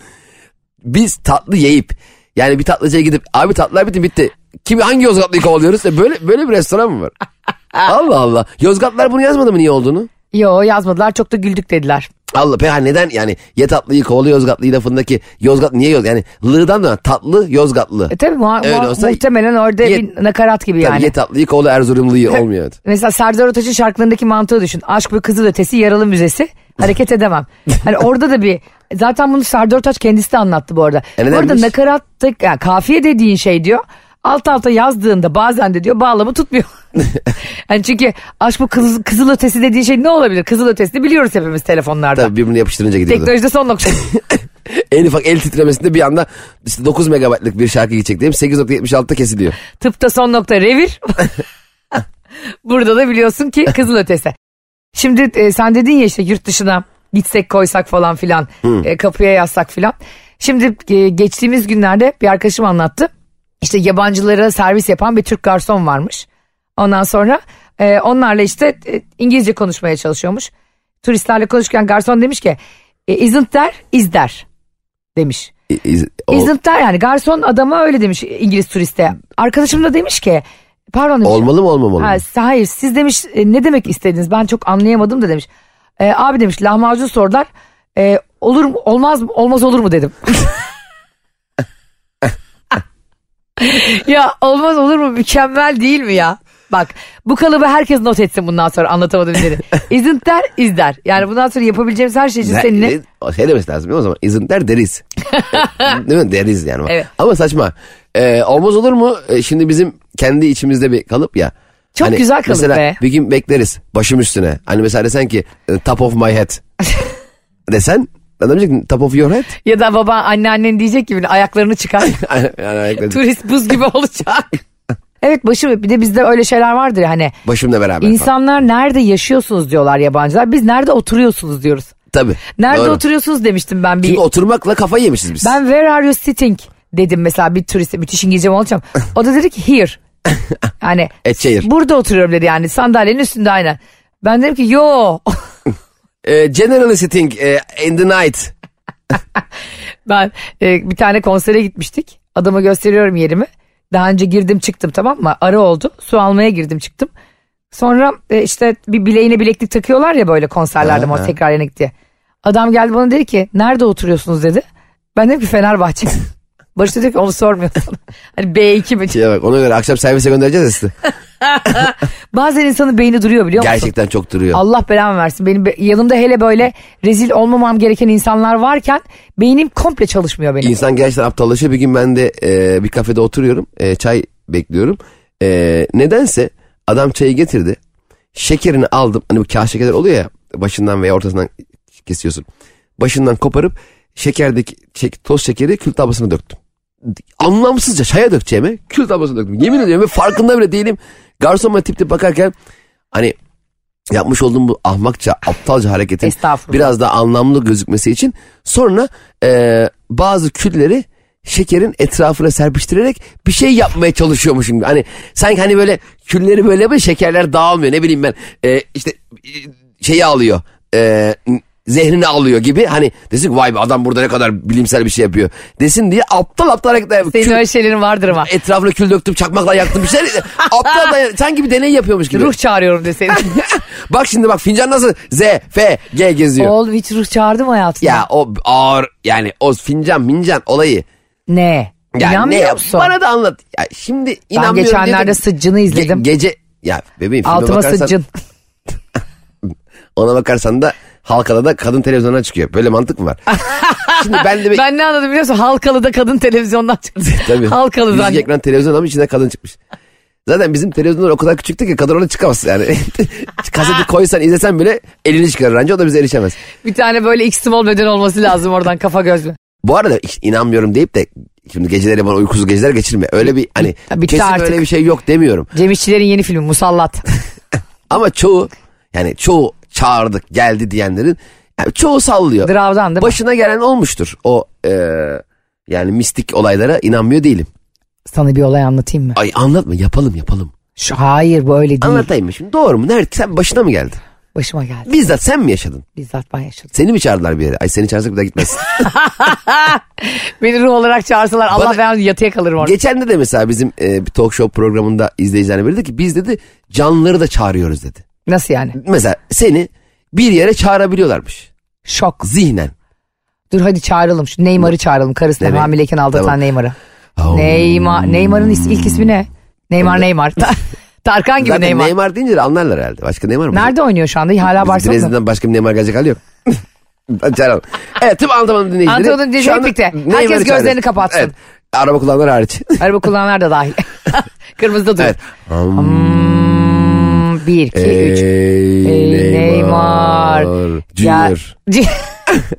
Speaker 3: Biz tatlı yiyip yani bir tatlıcıya gidip abi tatlılar bitti bitti. Kimi hangi Yozgatlıyı kovalıyoruz? E böyle böyle bir restoran mı var? Allah Allah. Yozgatlar bunu yazmadı mı niye olduğunu?
Speaker 2: Yo yazmadılar çok da güldük dediler.
Speaker 3: Allah pe ha neden yani ye tatlıyı kovalı Yozgatlıyı lafındaki Yozgat niye Yozgat yani lığdan da tatlı Yozgatlı.
Speaker 2: E tabii muha-
Speaker 3: Öyle olsa-
Speaker 2: muhtemelen orada
Speaker 3: Ye-
Speaker 2: bir nakarat gibi
Speaker 3: Tabii
Speaker 2: yani.
Speaker 3: ye tatlıyı kovalı Erzurumluyu olmuyor.
Speaker 2: Mesela Serdar Ortaç'ın şarkılarındaki mantığı düşün. Aşk ve Kızıl Ötesi Yaralı Müzesi. Hareket edemem. Hani orada da bir zaten bunu Serdar Ortaç kendisi de anlattı bu arada.
Speaker 3: E
Speaker 2: bu arada nakaratta yani kafiye dediğin şey diyor. Alt alta yazdığında bazen de diyor bağlamı tutmuyor. yani çünkü aşk bu kızıl, kızıl ötesi dediğin şey ne olabilir? Kızıl ötesini biliyoruz hepimiz telefonlarda.
Speaker 3: Tabii birbirini yapıştırınca gidiyordu.
Speaker 2: Teknolojide son nokta.
Speaker 3: en ufak el titremesinde bir anda işte 9 megabaytlık bir şarkı gidecek diyelim 8.76'da kesiliyor.
Speaker 2: Tıpta son nokta revir. Burada da biliyorsun ki kızıl ötesi. Şimdi e, sen dedin ya işte yurt dışına gitsek koysak falan filan e, kapıya yazsak filan. Şimdi e, geçtiğimiz günlerde bir arkadaşım anlattı. İşte yabancılara servis yapan bir Türk garson varmış. Ondan sonra e, onlarla işte e, İngilizce konuşmaya çalışıyormuş. Turistlerle konuşurken garson demiş ki e, isn't there is there demiş.
Speaker 3: İ- iz- o-
Speaker 2: Isn't there yani garson adama öyle demiş İngiliz turiste. Arkadaşım da demiş ki pardon demiş.
Speaker 3: olmalı mı olmamalı mı?
Speaker 2: Ha, hayır siz demiş e, ne demek istediniz ben çok anlayamadım da demiş. E, abi demiş lahmacun sordular. E, olur mu olmaz mı olmaz olur mu dedim. ya olmaz olur mu mükemmel değil mi ya? Bak bu kalıbı herkes not etsin bundan sonra anlatamadım dedi. Isn't there is there. Yani bundan sonra yapabileceğimiz her şey için
Speaker 3: Ne-
Speaker 2: seninle.
Speaker 3: ne- şey demesi lazım o zaman? Isn't there deriz. değil mi? Deriz yani.
Speaker 2: Evet.
Speaker 3: Ama saçma. Ee, olmaz olur mu? Ee, şimdi bizim kendi içimizde bir kalıp ya.
Speaker 2: Çok güzel kalıp
Speaker 3: mesela
Speaker 2: be.
Speaker 3: bir gün bekleriz başım üstüne. Hani mesela desen ki top of my head. desen de diyecek top of your head.
Speaker 2: Ya da baba anneannen diyecek gibi ayaklarını çıkar.
Speaker 3: yani ayakları-
Speaker 2: Turist buz gibi olacak. evet başım bir de bizde öyle şeyler vardır hani.
Speaker 3: Başımla beraber falan.
Speaker 2: İnsanlar nerede yaşıyorsunuz diyorlar yabancılar. Biz nerede oturuyorsunuz diyoruz.
Speaker 3: Tabii.
Speaker 2: Nerede
Speaker 3: Doğru.
Speaker 2: oturuyorsunuz demiştim ben bir.
Speaker 3: Çünkü oturmakla kafayı yemişiz biz.
Speaker 2: Ben where are you sitting dedim mesela bir turiste müthiş İngilizcem olacağım. O da dedi ki here. Yani burada oturuyorum dedi yani sandalyenin üstünde aynen. Ben dedim ki yo.
Speaker 3: Ee, generally sitting e, in the night.
Speaker 2: ben e, bir tane konsere gitmiştik. Adama gösteriyorum yerimi. Daha önce girdim çıktım tamam mı? Ara oldu. Su almaya girdim çıktım. Sonra e, işte bir bileğine bileklik takıyorlar ya böyle konserlerde ama tekrar yenik diye. Adam geldi bana dedi ki nerede oturuyorsunuz dedi. Ben dedim ki Fenerbahçe. Barış dedi ki onu sormuyorsun. hani B2 mi?
Speaker 3: Şeye bak ona göre akşam servise göndereceğiz ya sizi.
Speaker 2: Bazen insanın beyni duruyor biliyor musun?
Speaker 3: Gerçekten çok duruyor.
Speaker 2: Allah belamı versin. Benim be- yanımda hele böyle rezil olmamam gereken insanlar varken beynim komple çalışmıyor benim.
Speaker 3: İnsan gerçekten aptallaşıyor. Bir gün ben de e, bir kafede oturuyorum. e, çay bekliyorum. E, nedense adam çayı getirdi. Şekerini aldım. Hani bu kağıt şekerler oluyor ya. Başından veya ortasından kesiyorsun. Başından koparıp şekerdeki şek- toz şekeri kül tablasına döktüm. Anlamsızca çaya dökeceğime kül tablasına döktüm. Yemin ediyorum ve farkında bile değilim. Garson bana tip tip bakarken hani yapmış olduğum bu ahmakça aptalca hareketin biraz daha anlamlı gözükmesi için sonra e, bazı külleri şekerin etrafına serpiştirerek bir şey yapmaya çalışıyormuşum gibi. Hani sanki hani böyle külleri böyle yapıyor şekerler dağılmıyor ne bileyim ben. E, işte şeyi alıyor. E, zehrini alıyor gibi hani desin vay be adam burada ne kadar bilimsel bir şey yapıyor desin diye aptal aptal hareketler.
Speaker 2: Senin
Speaker 3: Kül-
Speaker 2: öyle şeylerin vardır ama.
Speaker 3: etrafına kül döktüm çakmakla yaktım bir şey aptal da sanki bir deney yapıyormuş gibi.
Speaker 2: Ruh çağırıyorum deseydin.
Speaker 3: bak şimdi bak fincan nasıl Z, F, G geziyor.
Speaker 2: Oğlum hiç ruh çağırdım hayatımda.
Speaker 3: Ya o ağır yani o fincan mincan olayı.
Speaker 2: Ne? İnanmıyor
Speaker 3: ne
Speaker 2: musun?
Speaker 3: Bana da anlat. Ya şimdi
Speaker 2: ben
Speaker 3: inanmıyorum.
Speaker 2: geçenlerde
Speaker 3: dedim.
Speaker 2: sıccını izledim.
Speaker 3: Ge- gece ya bebeğim filme
Speaker 2: Altıma
Speaker 3: bakarsan
Speaker 2: sıccın.
Speaker 3: ona bakarsan da halkada da kadın televizyona çıkıyor. Böyle mantık mı var? şimdi ben de
Speaker 2: Ben ne anladım biliyor musun? Halkalı'da kadın televizyondan çıktı.
Speaker 3: tabii,
Speaker 2: Halkalı'dan.
Speaker 3: yüzük ekran televizyon ama içinde kadın çıkmış. Zaten bizim televizyonlar o kadar küçüktü ki kadın orada çıkamaz yani. Kaseti koysan izlesen bile elini çıkarır anca o da bize erişemez.
Speaker 2: Bir tane böyle X small beden olması lazım oradan kafa göz mü?
Speaker 3: Bu arada hiç inanmıyorum deyip de şimdi geceleri bana uykusuz geceler geçirme. Öyle bir hani
Speaker 2: Bitti
Speaker 3: kesin
Speaker 2: artık.
Speaker 3: öyle bir şey yok demiyorum.
Speaker 2: Cem İşçilerin yeni filmi Musallat.
Speaker 3: Ama çoğu yani çoğu çağırdık geldi diyenlerin yani çoğu sallıyor.
Speaker 2: Dravdan değil mi?
Speaker 3: Başına gelen olmuştur. O e, yani mistik olaylara inanmıyor değilim.
Speaker 2: Sana bir olay anlatayım mı?
Speaker 3: Ay anlatma yapalım yapalım.
Speaker 2: Şu, hayır bu öyle değil.
Speaker 3: Anlatayım mı şimdi doğru mu? Nerede sen başına mı geldi?
Speaker 2: Başıma geldi.
Speaker 3: Bizzat sen mi yaşadın?
Speaker 2: Bizzat ben yaşadım.
Speaker 3: Seni mi çağırdılar bir yere? Ay seni çağırsak bir daha gitmezsin.
Speaker 2: Beni ruh olarak çağırsalar Allah
Speaker 3: Bana-
Speaker 2: ben yatıya kalırım orada.
Speaker 3: Geçen de de mesela bizim e, bir talk show programında izleyicilerine dedi ki biz dedi canlıları da çağırıyoruz dedi.
Speaker 2: Nasıl yani?
Speaker 3: Mesela seni bir yere çağırabiliyorlarmış.
Speaker 2: Şok.
Speaker 3: Zihnen.
Speaker 2: Dur hadi çağıralım. Şu Neymar'ı çağıralım. Karısına
Speaker 3: Nereye?
Speaker 2: hamileyken aldatan
Speaker 3: Tamam.
Speaker 2: Neymar'ı.
Speaker 3: Oh.
Speaker 2: Neymar. Neymar'ın is- ilk ismi ne? Neymar Neymar. Ta- Tarkan gibi
Speaker 3: Zaten
Speaker 2: Neymar.
Speaker 3: Neymar. deyince de anlarlar herhalde. Başka Neymar mı?
Speaker 2: Nerede oynuyor şu anda? Hala
Speaker 3: Biz
Speaker 2: Barcelona'da.
Speaker 3: Brezilya'dan başka bir Neymar gelecek hali yok. Çağıralım. Evet tüm anlatamadığım dinleyicileri.
Speaker 2: Anlatamadığım dinleyicileri birlikte. Herkes gözlerini
Speaker 3: çağırıyoruz.
Speaker 2: kapatsın.
Speaker 3: Evet. Araba kullananlar hariç.
Speaker 2: Araba kullananlar da dahil. Kırmızıda dur.
Speaker 3: evet.
Speaker 2: Hmm, bir, iki, üç.
Speaker 3: Ey
Speaker 2: Ey Neymar.
Speaker 3: Junior.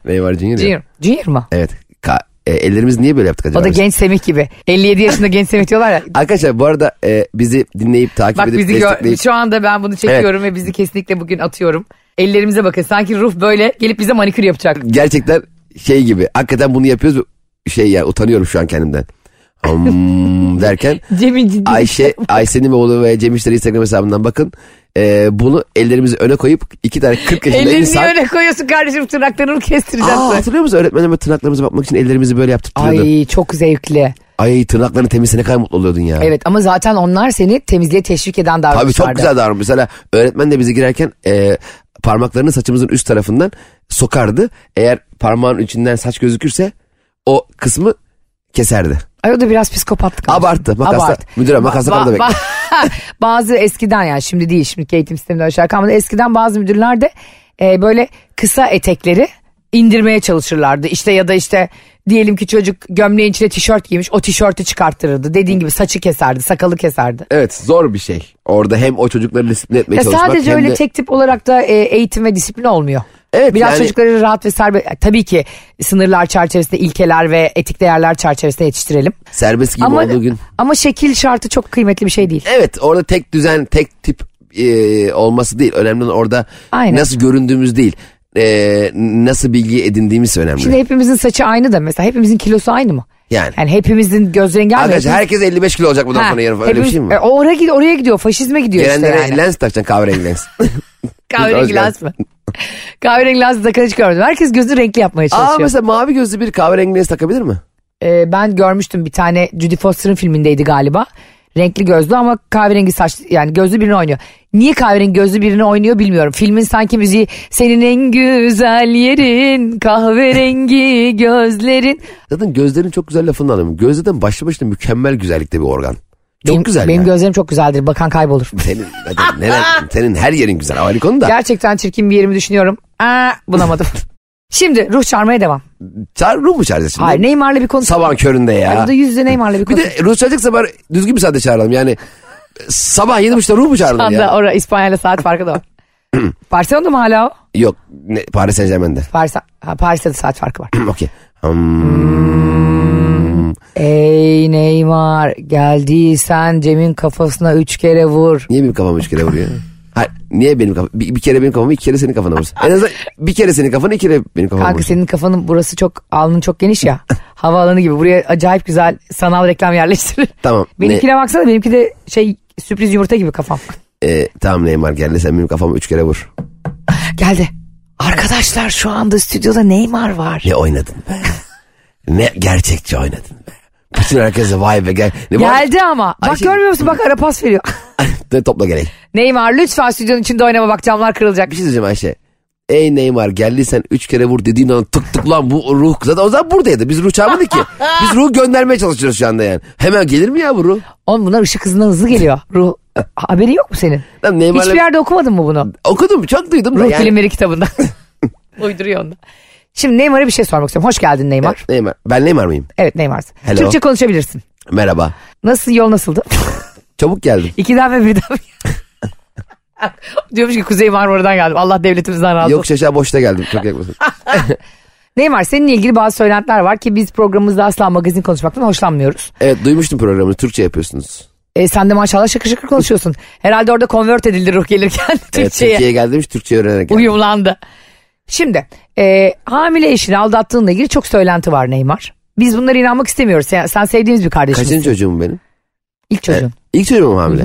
Speaker 3: Neymar Junior.
Speaker 2: Junior. Junior mu?
Speaker 3: Evet. Ka- e, ellerimiz niye böyle yaptık acaba?
Speaker 2: O da genç Semih gibi. 57 yaşında genç Semih diyorlar ya.
Speaker 3: Arkadaşlar bu arada e, bizi dinleyip takip
Speaker 2: Bak
Speaker 3: edip
Speaker 2: bizi
Speaker 3: destekleyip
Speaker 2: şu anda ben bunu çekiyorum ve bizi kesinlikle bugün atıyorum. Ellerimize bakın sanki ruh böyle gelip bize manikür yapacak.
Speaker 3: gerçekten şey gibi hakikaten bunu yapıyoruz şey ya utanıyorum şu an kendimden. Hmm, derken. Ayşe, Ayşe'nin oğlu ve Cem Instagram hesabından bakın. E, bunu ellerimizi öne koyup iki tane 40 yaşında
Speaker 2: Ellerini
Speaker 3: insan.
Speaker 2: niye öyle koyuyorsun kardeşim tırnaklarını kestireceğim.
Speaker 3: Aa, hatırlıyor musun öğretmenim böyle tırnaklarımıza bakmak için ellerimizi böyle yaptırtıyordu. Ay,
Speaker 2: Ay çok zevkli.
Speaker 3: tırnakların temizse ne kadar mutlu oluyordun ya.
Speaker 2: Evet ama zaten onlar seni temizliğe teşvik eden davranışlardı.
Speaker 3: Tabii çok güzel davranış. Mesela öğretmen de bizi girerken e, parmaklarını saçımızın üst tarafından sokardı. Eğer parmağın içinden saç gözükürse o kısmı keserdi.
Speaker 2: Ay o da biraz psikopatlık.
Speaker 3: Abarttı. Makasla,
Speaker 2: Abart.
Speaker 3: müdüre makasla
Speaker 2: Ba-
Speaker 3: bekle.
Speaker 2: bazı eskiden yani şimdi değil şimdi eğitim sisteminde aşağı kalmadı. Eskiden bazı müdürler de e, böyle kısa etekleri indirmeye çalışırlardı. İşte ya da işte diyelim ki çocuk gömleğin içine tişört giymiş o tişörtü çıkarttırırdı. Dediğin gibi saçı keserdi sakalı keserdi.
Speaker 3: Evet zor bir şey. Orada hem o çocukları disipline etmeye
Speaker 2: Ya
Speaker 3: çalışmak
Speaker 2: sadece
Speaker 3: hem
Speaker 2: öyle
Speaker 3: de...
Speaker 2: tek tip olarak da e, eğitim ve disiplin olmuyor.
Speaker 3: Evet,
Speaker 2: Biraz
Speaker 3: yani-
Speaker 2: çocukları rahat ve serbest tabii ki sınırlar çerçevesinde ilkeler ve etik değerler çerçevesinde yetiştirelim.
Speaker 3: serbest gibi
Speaker 2: Ama
Speaker 3: olduğu gün.
Speaker 2: ama şekil şartı çok kıymetli bir şey değil.
Speaker 3: Evet orada tek düzen tek tip e, olması değil. Önemli olan orada
Speaker 2: Aynen.
Speaker 3: nasıl göründüğümüz değil. E, nasıl bilgi edindiğimiz önemli.
Speaker 2: Şimdi hepimizin saçı aynı da mesela hepimizin kilosu aynı mı?
Speaker 3: yani.
Speaker 2: Yani hepimizin göz rengi aynı.
Speaker 3: Arkadaşlar herkes 55 kilo olacak bundan
Speaker 2: Ha,
Speaker 3: sonra yarın falan. Öyle bir şey mi?
Speaker 2: e, oraya, gidiyor, oraya gidiyor faşizme gidiyor
Speaker 3: Gelenlere
Speaker 2: işte yani.
Speaker 3: lens takacaksın kahverengi lens.
Speaker 2: Kahverengi lens mi? Kahverengi lens takan hiç görmedim. Herkes gözünü renkli yapmaya
Speaker 3: Aa
Speaker 2: çalışıyor.
Speaker 3: mesela mavi gözlü bir kahverengi lens takabilir mi?
Speaker 2: Ee, ben görmüştüm bir tane Judy Foster'ın filmindeydi galiba. Renkli gözlü ama kahverengi saç yani gözlü birini oynuyor. Niye kahverengi gözlü birini oynuyor bilmiyorum. Filmin sanki müziği senin en güzel yerin kahverengi gözlerin.
Speaker 3: Zaten gözlerin çok güzel lafını alayım. Göz zaten başlı başına mükemmel güzellikte bir organ. Çok
Speaker 2: benim,
Speaker 3: güzel
Speaker 2: Benim
Speaker 3: yani.
Speaker 2: gözlerim çok güzeldir. Bakan kaybolur.
Speaker 3: Senin, zaten neren, senin her yerin güzel. Ayrı konu da.
Speaker 2: Gerçekten çirkin bir yerimi düşünüyorum. Aa, bulamadım. Şimdi ruh çağırmaya devam.
Speaker 3: Çağır, ruh mu çağıracağız şimdi?
Speaker 2: Hayır Neymar'la bir konuş.
Speaker 3: Sabah köründe ya.
Speaker 2: Burada yüz yüze Neymar'la bir
Speaker 3: Bir
Speaker 2: konuş.
Speaker 3: de ruh çağıracaksa bari düzgün bir saatte çağıralım. Yani sabah yedi buçukta ruh mu çağırılır
Speaker 2: Anda
Speaker 3: ya?
Speaker 2: orada İspanya'yla saat farkı da var. Barcelona'da mı hala o?
Speaker 3: Yok ne, Paris Saint Germain'de.
Speaker 2: Paris, ha, Paris'te de saat farkı var.
Speaker 3: Okey. Hmm.
Speaker 2: Neymar geldiysen Cem'in kafasına üç kere vur.
Speaker 3: Niye benim kafamı üç kere vuruyor? Hayır, niye benim kafam? Bir, bir kere benim kafamı iki kere senin kafana vursun. En azından bir kere senin kafanı iki kere benim kafama
Speaker 2: Kanka
Speaker 3: vursun.
Speaker 2: senin kafanın burası çok alnın çok geniş ya. Havaalanı gibi buraya acayip güzel sanal reklam yerleştirir.
Speaker 3: Tamam.
Speaker 2: Benimkine baksana benimki de şey sürpriz yumurta gibi kafam.
Speaker 3: Ee, tamam Neymar geldi sen benim kafamı üç kere vur.
Speaker 2: Geldi. Arkadaşlar şu anda stüdyoda Neymar var.
Speaker 3: Ne oynadın be? ne gerçekçi oynadın be? Bütün herkese vay be gel. Ne var?
Speaker 2: Geldi ama. Bak
Speaker 3: Ayşe-
Speaker 2: görmüyor musun? Bak ara pas veriyor.
Speaker 3: De topla geleyim.
Speaker 2: Neymar lütfen stüdyonun içinde oynama bak camlar kırılacak.
Speaker 3: Bir şey diyeceğim Ayşe. Ey Neymar geldiysen üç kere vur dediğin an tık tık lan bu ruh. Zaten o zaman buradaydı. Biz ruh çağırmadık ki. Biz ruh göndermeye çalışıyoruz şu anda yani. Hemen gelir mi ya bu ruh?
Speaker 2: Oğlum bunlar ışık hızından hızlı geliyor. Ruh haberi yok mu senin?
Speaker 3: Lan Neymar'la
Speaker 2: Hiçbir yerde okumadın mı bunu?
Speaker 3: okudum çok duydum da
Speaker 2: Ruh
Speaker 3: yani.
Speaker 2: filmleri kitabında. Uyduruyor onu. Şimdi Neymar'a bir şey sormak istiyorum. Hoş geldin Neymar.
Speaker 3: Evet, Neymar. Ben Neymar mıyım?
Speaker 2: Evet Neymar.
Speaker 3: Hello.
Speaker 2: Türkçe konuşabilirsin.
Speaker 3: Merhaba.
Speaker 2: Nasıl yol nasıldı?
Speaker 3: Çabuk geldim.
Speaker 2: İkiden ve birden. Diyormuş ki Kuzey Marmara'dan geldim. Allah devletimizden razı
Speaker 3: Yok
Speaker 2: olsun.
Speaker 3: şaşa boşta geldim. Çok yakmasın.
Speaker 2: Neymar seninle ilgili bazı söylentiler var ki biz programımızda asla magazin konuşmaktan hoşlanmıyoruz.
Speaker 3: evet duymuştum programını. Türkçe yapıyorsunuz.
Speaker 2: E, sen de maşallah şakır şakır konuşuyorsun. Herhalde orada convert edildi ruh gelirken
Speaker 3: Evet
Speaker 2: Türkçe'ye.
Speaker 3: Türkiye'ye geldim Türkçe öğrenerek geldim.
Speaker 2: Uyumlandı. Şimdi e, hamile eşini aldattığınla ilgili çok söylenti var Neymar. Biz bunlara inanmak istemiyoruz. Sen, sen sevdiğimiz bir kardeşimizsin.
Speaker 3: Kaçıncı çocuğum benim?
Speaker 2: İlk çocuğun.
Speaker 3: İlk çocuğum hamile?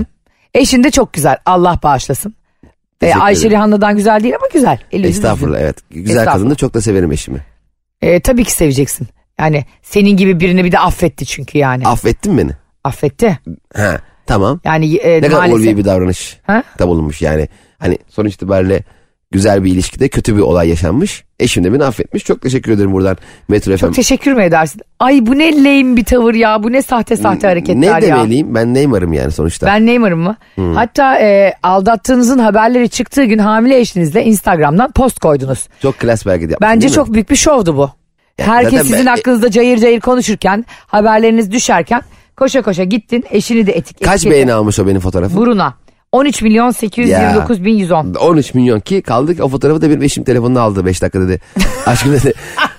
Speaker 2: Eşin de çok güzel. Allah bağışlasın. E, Ayşe
Speaker 3: ederim.
Speaker 2: Rihanna'dan güzel değil ama güzel. Eli
Speaker 3: Estağfurullah evet. Güzel
Speaker 2: Estağfurullah.
Speaker 3: kadın da çok da severim eşimi.
Speaker 2: E, tabii ki seveceksin. Yani senin gibi birini bir de affetti çünkü yani.
Speaker 3: Affettin beni.
Speaker 2: affetti.
Speaker 3: Ha tamam.
Speaker 2: Yani e,
Speaker 3: Ne kadar
Speaker 2: maalesef.
Speaker 3: ulvi bir davranış
Speaker 2: Ha?
Speaker 3: da bulunmuş yani. Hani sonuç itibariyle güzel bir ilişkide kötü bir olay yaşanmış. Eşim de beni affetmiş. Çok teşekkür ederim buradan Metro FM.
Speaker 2: Çok teşekkür mü edersin? Ay bu ne lame bir tavır ya. Bu ne sahte sahte hareketler
Speaker 3: Ne
Speaker 2: ya.
Speaker 3: demeliyim? Ben Neymar'ım yani sonuçta.
Speaker 2: Ben Neymar'ım mı?
Speaker 3: Hmm.
Speaker 2: Hatta e, aldattığınızın haberleri çıktığı gün hamile eşinizle Instagram'dan post koydunuz.
Speaker 3: Çok klas belki de yaptım,
Speaker 2: Bence
Speaker 3: mi?
Speaker 2: çok büyük bir şovdu bu.
Speaker 3: Ya
Speaker 2: Herkes sizin
Speaker 3: ben-
Speaker 2: hakkınızda cayır cayır konuşurken haberleriniz düşerken koşa koşa gittin eşini de etik.
Speaker 3: Kaç
Speaker 2: etiketledin.
Speaker 3: beğeni almış o benim fotoğrafım?
Speaker 2: Buruna. 13 milyon 829 bin 110.
Speaker 3: 13 milyon ki kaldık o fotoğrafı da benim eşim telefonuna aldı 5 dakika dedi. Aşkım dedi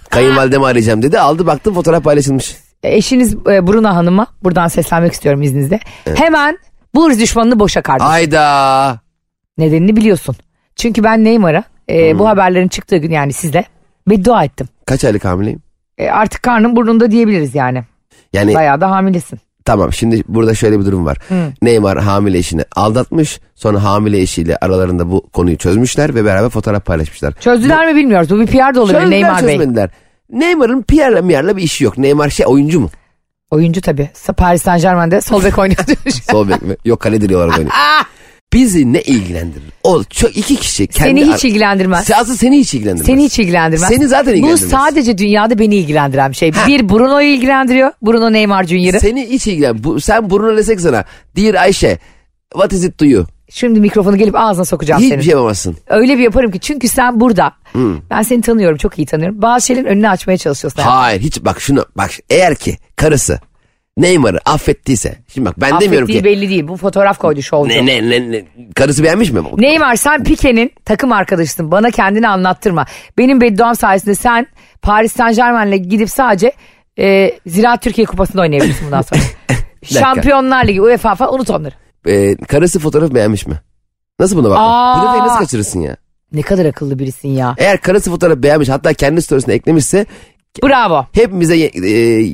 Speaker 3: kayınvalidemi arayacağım dedi. Aldı baktım fotoğraf paylaşılmış.
Speaker 2: E, Eşiniz e, Bruna Hanım'a buradan seslenmek istiyorum izninizle. Hemen bu hırs düşmanını boşa kardı.
Speaker 3: Ayda.
Speaker 2: Nedenini biliyorsun. Çünkü ben Neymar'a e,
Speaker 3: Hmm.
Speaker 2: bu haberlerin çıktığı gün yani sizle beddua ettim.
Speaker 3: Kaç aylık hamileyim?
Speaker 2: E, artık karnın burnunda diyebiliriz yani.
Speaker 3: Yani
Speaker 2: Bayağı da hamilesin.
Speaker 3: Tamam şimdi burada şöyle bir durum var. Neymar hamile eşini aldatmış. Sonra hamile eşiyle aralarında bu konuyu çözmüşler ve beraber fotoğraf paylaşmışlar.
Speaker 2: Çözdüler mi bilmiyoruz. Bu bir PR da olabilir Neymar Bey.
Speaker 3: çözmediler. Neymar'ın Pierre'la Mier'la bir işi yok. Neymar şey oyuncu mu?
Speaker 2: Oyuncu tabii. Paris Saint Germain'de sol bek oynuyordu.
Speaker 3: Sol bek mi? Yok kaledir olarak oynuyor. Bizi ne ilgilendirir? O çok iki kişi kendi
Speaker 2: Seni hiç ilgilendirmez.
Speaker 3: Asıl seni hiç ilgilendirmez.
Speaker 2: Seni hiç ilgilendirmez.
Speaker 3: Seni zaten
Speaker 2: Bu
Speaker 3: ilgilendirmez.
Speaker 2: sadece dünyada beni ilgilendiren bir şey. Bir Bruno'yu ilgilendiriyor. Bruno Neymar Junior'ı.
Speaker 3: Seni hiç ilgilen. Bu, sen Bruno desek sana. Dear Ayşe. What is it to you?
Speaker 2: Şimdi mikrofonu gelip ağzına sokacağım
Speaker 3: Hiçbir
Speaker 2: senin.
Speaker 3: şey yapamazsın.
Speaker 2: Öyle bir yaparım ki çünkü sen burada. Ben seni tanıyorum çok iyi tanıyorum. Bazı şeylerin önünü açmaya çalışıyorsun.
Speaker 3: Hayır hiç bak şunu bak eğer ki karısı Neymar'ı affettiyse. Şimdi bak ben demiyorum
Speaker 2: Affettiği
Speaker 3: ki.
Speaker 2: belli değil. Bu fotoğraf koydu şovcu.
Speaker 3: Ne, ne, ne, ne, karısı beğenmiş mi?
Speaker 2: Neymar sen Pike'nin takım arkadaşısın. Bana kendini anlattırma. Benim bedduam sayesinde sen Paris Saint Germain'le gidip sadece e, Ziraat Türkiye Kupası'nda oynayabilirsin bundan sonra. Şampiyonlar Ligi, UEFA falan unut onları.
Speaker 3: Ee, karısı fotoğraf beğenmiş mi? Nasıl buna bak?
Speaker 2: Aa.
Speaker 3: Bu detayı nasıl kaçırırsın ya?
Speaker 2: Ne kadar akıllı birisin ya.
Speaker 3: Eğer karısı fotoğraf beğenmiş hatta kendi storiesine eklemişse
Speaker 2: Bravo.
Speaker 3: hepimize ye, e,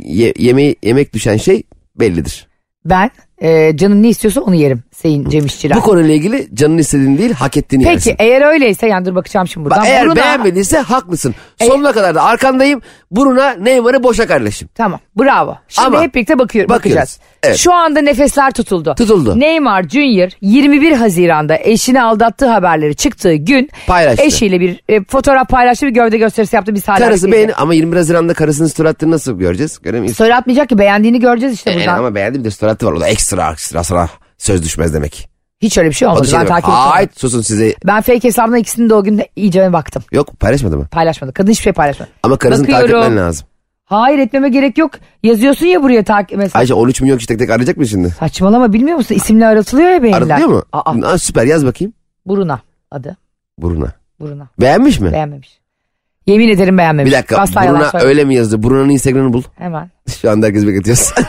Speaker 3: ye- yemeği, yemek düşen şey bellidir.
Speaker 2: Ben e, canım ne istiyorsa onu yerim Sayın Cem İşçiler.
Speaker 3: Bu konuyla ilgili canının istediğini değil hak ettiğini
Speaker 2: Peki
Speaker 3: yersin.
Speaker 2: eğer öyleyse yani dur bakacağım şimdi buradan.
Speaker 3: Bak, eğer
Speaker 2: Bruna-
Speaker 3: beğenmediyse haklısın.
Speaker 2: E-
Speaker 3: Sonuna kadar da arkandayım. Bruna Neymar'ı boşa kardeşim.
Speaker 2: Tamam bravo. Şimdi
Speaker 3: Ama
Speaker 2: hep birlikte bakıyor,
Speaker 3: bakıyoruz.
Speaker 2: bakacağız.
Speaker 3: Evet.
Speaker 2: Şu anda nefesler tutuldu.
Speaker 3: Tutuldu.
Speaker 2: Neymar Junior 21 Haziran'da eşini aldattığı haberleri çıktığı gün
Speaker 3: Paylaştı.
Speaker 2: eşiyle bir e, fotoğraf paylaştı bir gövde gösterisi yaptı. Biz hala
Speaker 3: Karısı beğeni ama 21 Haziran'da karısının story attığını nasıl göreceğiz? Göremeyiz.
Speaker 2: Story atmayacak ki beğendiğini göreceğiz işte
Speaker 3: Ee,
Speaker 2: buradan.
Speaker 3: ama beğendi bir de story attı var. O da ekstra ekstra sana söz düşmez demek.
Speaker 2: Hiç öyle bir şey olmadı.
Speaker 3: şey
Speaker 2: ben
Speaker 3: demek.
Speaker 2: takip ettim.
Speaker 3: Hayır susun size.
Speaker 2: Ben fake hesabına ikisini de o gün iyice baktım.
Speaker 3: Yok paylaşmadı mı?
Speaker 2: Paylaşmadı. Kadın hiçbir şey paylaşmadı.
Speaker 3: Ama karısını takip
Speaker 2: Bakıyorum.
Speaker 3: etmen lazım.
Speaker 2: Hayır etmeme gerek yok. Yazıyorsun ya buraya takip mesela.
Speaker 3: Ayşe 13 milyon kişi tek tek arayacak mı şimdi?
Speaker 2: Saçmalama bilmiyor musun? İsimle aratılıyor ya beyinler.
Speaker 3: Aratılıyor mu?
Speaker 2: Aa,
Speaker 3: Aa, süper yaz bakayım.
Speaker 2: Buruna adı.
Speaker 3: Buruna.
Speaker 2: Buruna.
Speaker 3: Beğenmiş mi?
Speaker 2: Beğenmemiş. Yemin ederim beğenmemiş.
Speaker 3: Bir dakika
Speaker 2: Asla söyleme.
Speaker 3: öyle mi yazdı? Bruna'nın Instagram'ını bul.
Speaker 2: Hemen.
Speaker 3: Şu anda herkes bekletiyoruz.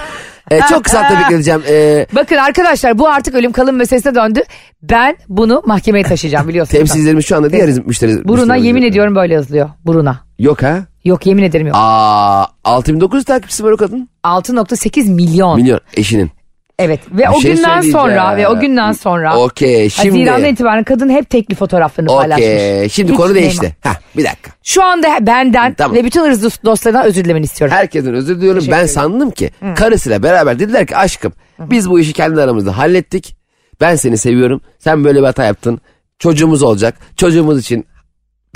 Speaker 3: Ee, çok kısa da bekleteceğim. Ee,
Speaker 2: Bakın arkadaşlar bu artık ölüm kalım meselesine döndü. Ben bunu mahkemeye taşıyacağım biliyorsunuz.
Speaker 3: temsilcilerimiz şu anda diğer müşteri.
Speaker 2: Buruna
Speaker 3: müşteri-
Speaker 2: yemin ediyorum böyle yazılıyor. Buruna.
Speaker 3: Yok ha?
Speaker 2: Yok yemin ederim yok.
Speaker 3: Aa 6900 takipçisi var o kadın.
Speaker 2: 6.8 milyon.
Speaker 3: Milyon eşinin.
Speaker 2: Evet ve
Speaker 3: Bir
Speaker 2: o
Speaker 3: şey
Speaker 2: günden sonra ve o günden sonra
Speaker 3: Okey şimdi.
Speaker 2: Haziran'dan itibaren kadın hep tekli fotoğraflarını paylaşmış.
Speaker 3: Okey şimdi
Speaker 2: Hiç
Speaker 3: konu değişti. Heh, bir dakika.
Speaker 2: Şu anda benden
Speaker 3: Tamam.
Speaker 2: ve bütün hırs dost- dostlarından özür dilemeni istiyorum.
Speaker 3: Herkesten özür diliyorum.
Speaker 2: Teşekkür
Speaker 3: Ben
Speaker 2: ederim.
Speaker 3: sandım ki karısıyla beraber dediler ki aşkım biz bu işi kendi aramızda hallettik. Ben seni seviyorum. Sen böyle bir hata yaptın. Çocuğumuz olacak. Çocuğumuz için